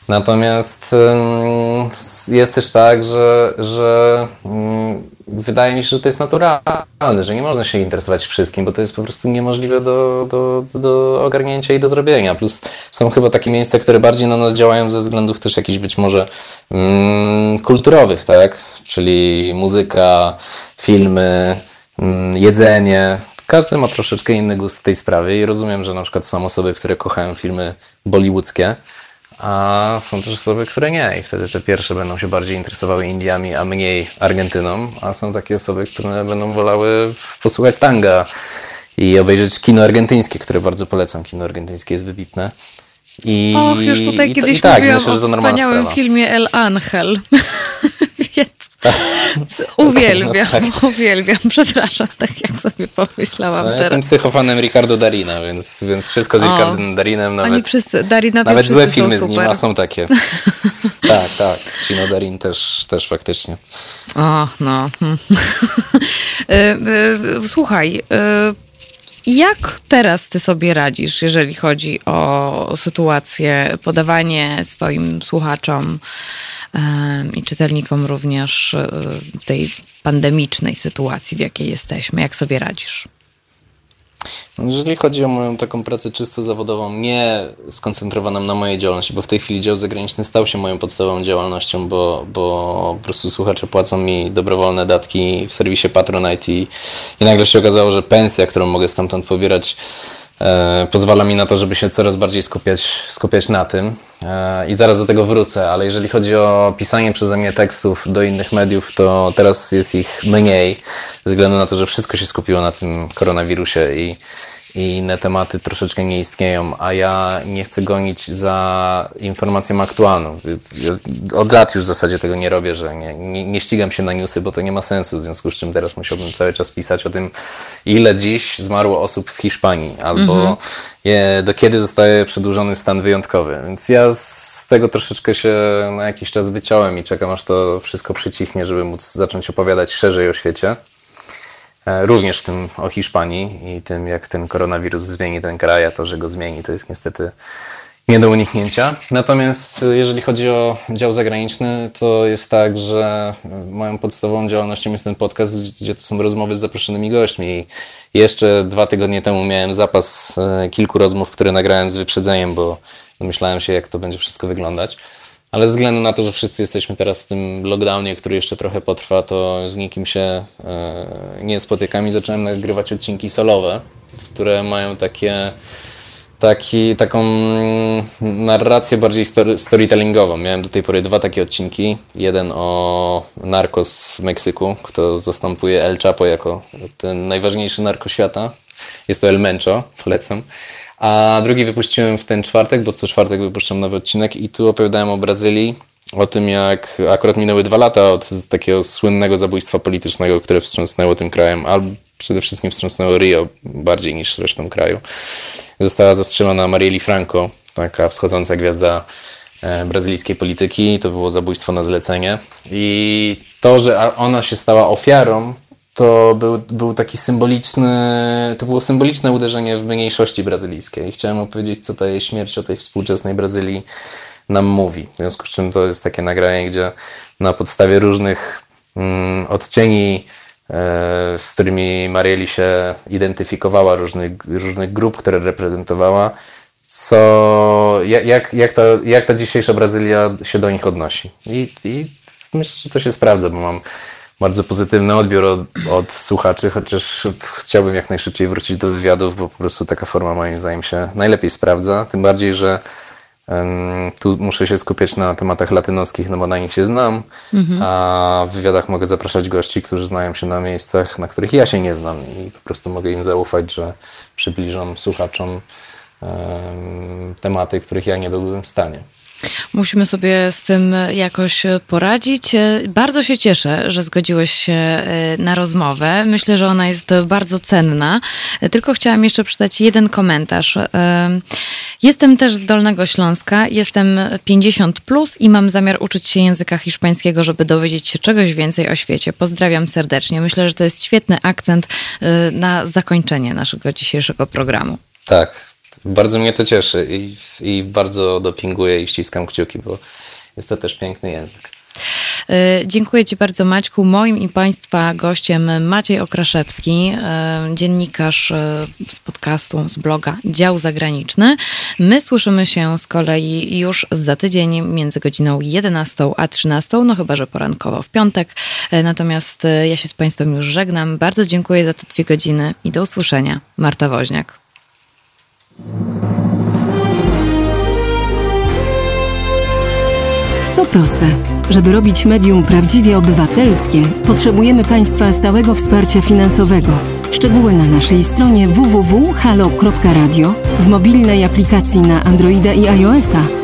Natomiast jest też tak, że, że mm, wydaje mi się, że to jest naturalne, że nie można się interesować wszystkim, bo to jest po prostu niemożliwe do, do, do ogarnięcia i do zrobienia. Plus są chyba takie miejsca, które bardziej na nas działają ze względów też jakichś być może mm, kulturowych, tak? Czyli muzyka, filmy, mm, jedzenie. Każdy ma troszeczkę inny gust w tej sprawie i rozumiem, że na przykład są osoby, które kochają filmy bollywoodzkie, a są też osoby, które nie i wtedy te pierwsze będą się bardziej interesowały Indiami, a mniej Argentyną, a są takie osoby, które będą wolały posłuchać tanga i obejrzeć kino argentyńskie, które bardzo polecam. Kino argentyńskie jest wybitne. I, Och, już tutaj i, kiedyś i, tak, mówiłam myślę, o wspaniałym filmie El Angel. Uwielbiam, no tak. uwielbiam, przepraszam, tak jak sobie pomyślałam no, teraz. Jestem psychofanem Ricardo Darina, więc, więc wszystko z Ricardem Darinem, nawet, Oni wszyscy, Darina nawet złe filmy z nim, a są takie. tak, tak, Cino Darin też, też faktycznie. O, no. E, e, słuchaj, e, jak teraz ty sobie radzisz, jeżeli chodzi o sytuację, podawanie swoim słuchaczom i czytelnikom również e, tej pandemicznej sytuacji, w jakiej jesteśmy. Jak sobie radzisz? Jeżeli chodzi o moją taką pracę czysto zawodową, nie skoncentrowaną na mojej działalności, bo w tej chwili dział zagraniczny stał się moją podstawową działalnością, bo, bo po prostu słuchacze płacą mi dobrowolne datki w serwisie Patronite i, i nagle się okazało, że pensja, którą mogę stamtąd pobierać, pozwala mi na to, żeby się coraz bardziej skupiać, skupiać na tym. E, I zaraz do tego wrócę, ale jeżeli chodzi o pisanie przeze mnie tekstów do innych mediów, to teraz jest ich mniej, ze względu na to, że wszystko się skupiło na tym koronawirusie i i inne tematy troszeczkę nie istnieją, a ja nie chcę gonić za informacją aktualną. Od lat już w zasadzie tego nie robię, że nie, nie, nie, ścigam się na newsy, bo to nie ma sensu, w związku z czym teraz musiałbym cały czas pisać o tym, ile dziś zmarło osób w Hiszpanii, albo mhm. je, do kiedy zostaje przedłużony stan wyjątkowy. Więc ja z tego troszeczkę się na jakiś czas wyciąłem i czekam, aż to wszystko przycichnie, żeby móc zacząć opowiadać szerzej o świecie. E, również tym o Hiszpanii i tym, jak ten koronawirus zmieni ten kraj, a to, że go zmieni, to jest niestety nie do uniknięcia. Natomiast e, jeżeli chodzi o dział zagraniczny, to jest tak, że moją podstawową działalnością jest ten podcast, gdzie to są rozmowy z zaproszonymi gośćmi. I jeszcze dwa tygodnie temu miałem zapas e, kilku rozmów, które nagrałem z wyprzedzeniem, bo myślałem się, jak to będzie wszystko wyglądać. Ale ze względu na to, że wszyscy jesteśmy teraz w tym lockdownie, który jeszcze trochę potrwa, to z nikim się e, nie spotykam i zacząłem nagrywać odcinki solowe, które mają takie taki, taką narrację bardziej story, storytellingową. Miałem do tej pory dwa takie odcinki. Jeden o narkos w Meksyku, kto zastępuje El Chapo jako ten najważniejszy narko świata. Jest to El Mencho, polecam. A drugi wypuściłem w ten czwartek, bo co czwartek wypuszczam nowy odcinek i tu opowiadałem o Brazylii, o tym jak akurat minęły dwa lata od takiego słynnego zabójstwa politycznego, które wstrząsnęło tym krajem, albo przede wszystkim wstrząsnęło Rio bardziej niż resztą kraju. Została zastrzelona Marieli Franco, taka wschodząca gwiazda e, brazylijskiej polityki. To było zabójstwo na zlecenie. I to, że ona się stała ofiarą to był, był taki symboliczny, to było symboliczne uderzenie w mniejszości brazylijskiej. Chciałem opowiedzieć, co ta jej śmierć o tej współczesnej Brazylii nam mówi. W związku z czym to jest takie nagranie, gdzie na podstawie różnych mm, odcieni, e, z którymi Marieli się identyfikowała, różnych, różnych grup, które reprezentowała, co, jak, jak, ta, jak ta dzisiejsza Brazylia się do nich odnosi. I, I myślę, że to się sprawdza, bo mam bardzo pozytywny odbiór od, od, słuchaczy, chociaż chciałbym jak najszybciej wrócić do wywiadów, bo po prostu taka forma moim zdaniem się najlepiej sprawdza. Tym bardziej, że um, tu muszę się skupiać na tematach latynoskich, no bo na nich się znam, mhm. a w wywiadach mogę zapraszać gości, którzy znają się na miejscach, na których ja się nie znam i po prostu mogę im zaufać, że przybliżą słuchaczom um, tematy, których ja nie byłbym w stanie. Musimy sobie z tym jakoś poradzić. Bardzo się cieszę, że zgodziłeś się e, na rozmowę. Myślę, że ona jest bardzo cenna. Tylko chciałam jeszcze przeczytać jeden komentarz. E, jestem też z Dolnego Śląska, jestem 50 plus i mam zamiar uczyć się języka hiszpańskiego, żeby dowiedzieć się czegoś więcej o świecie. Pozdrawiam serdecznie. Myślę, że to jest świetny akcent e, na zakończenie naszego dzisiejszego programu. Tak, bardzo mnie to cieszy i, i bardzo dopinguję i ściskam kciuki, bo jest to też piękny język. E, dziękuję Ci bardzo, Maćku. Moim i Państwa gościem Maciej Okraszewski, e, dziennikarz e, z podcastu, z bloga Dział Zagraniczny. My słyszymy się z kolei już za tydzień między godziną 11 a 13, no chyba, że porankowo w piątek. Natomiast ja się z Państwem już żegnam. Bardzo dziękuję za te dwie godziny i do usłyszenia. Marta Woźniak. To proste. Żeby robić medium prawdziwie obywatelskie, potrzebujemy Państwa stałego wsparcia finansowego. Szczegóły na naszej stronie www.halo.radio, w mobilnej aplikacji na Androida i iOS-a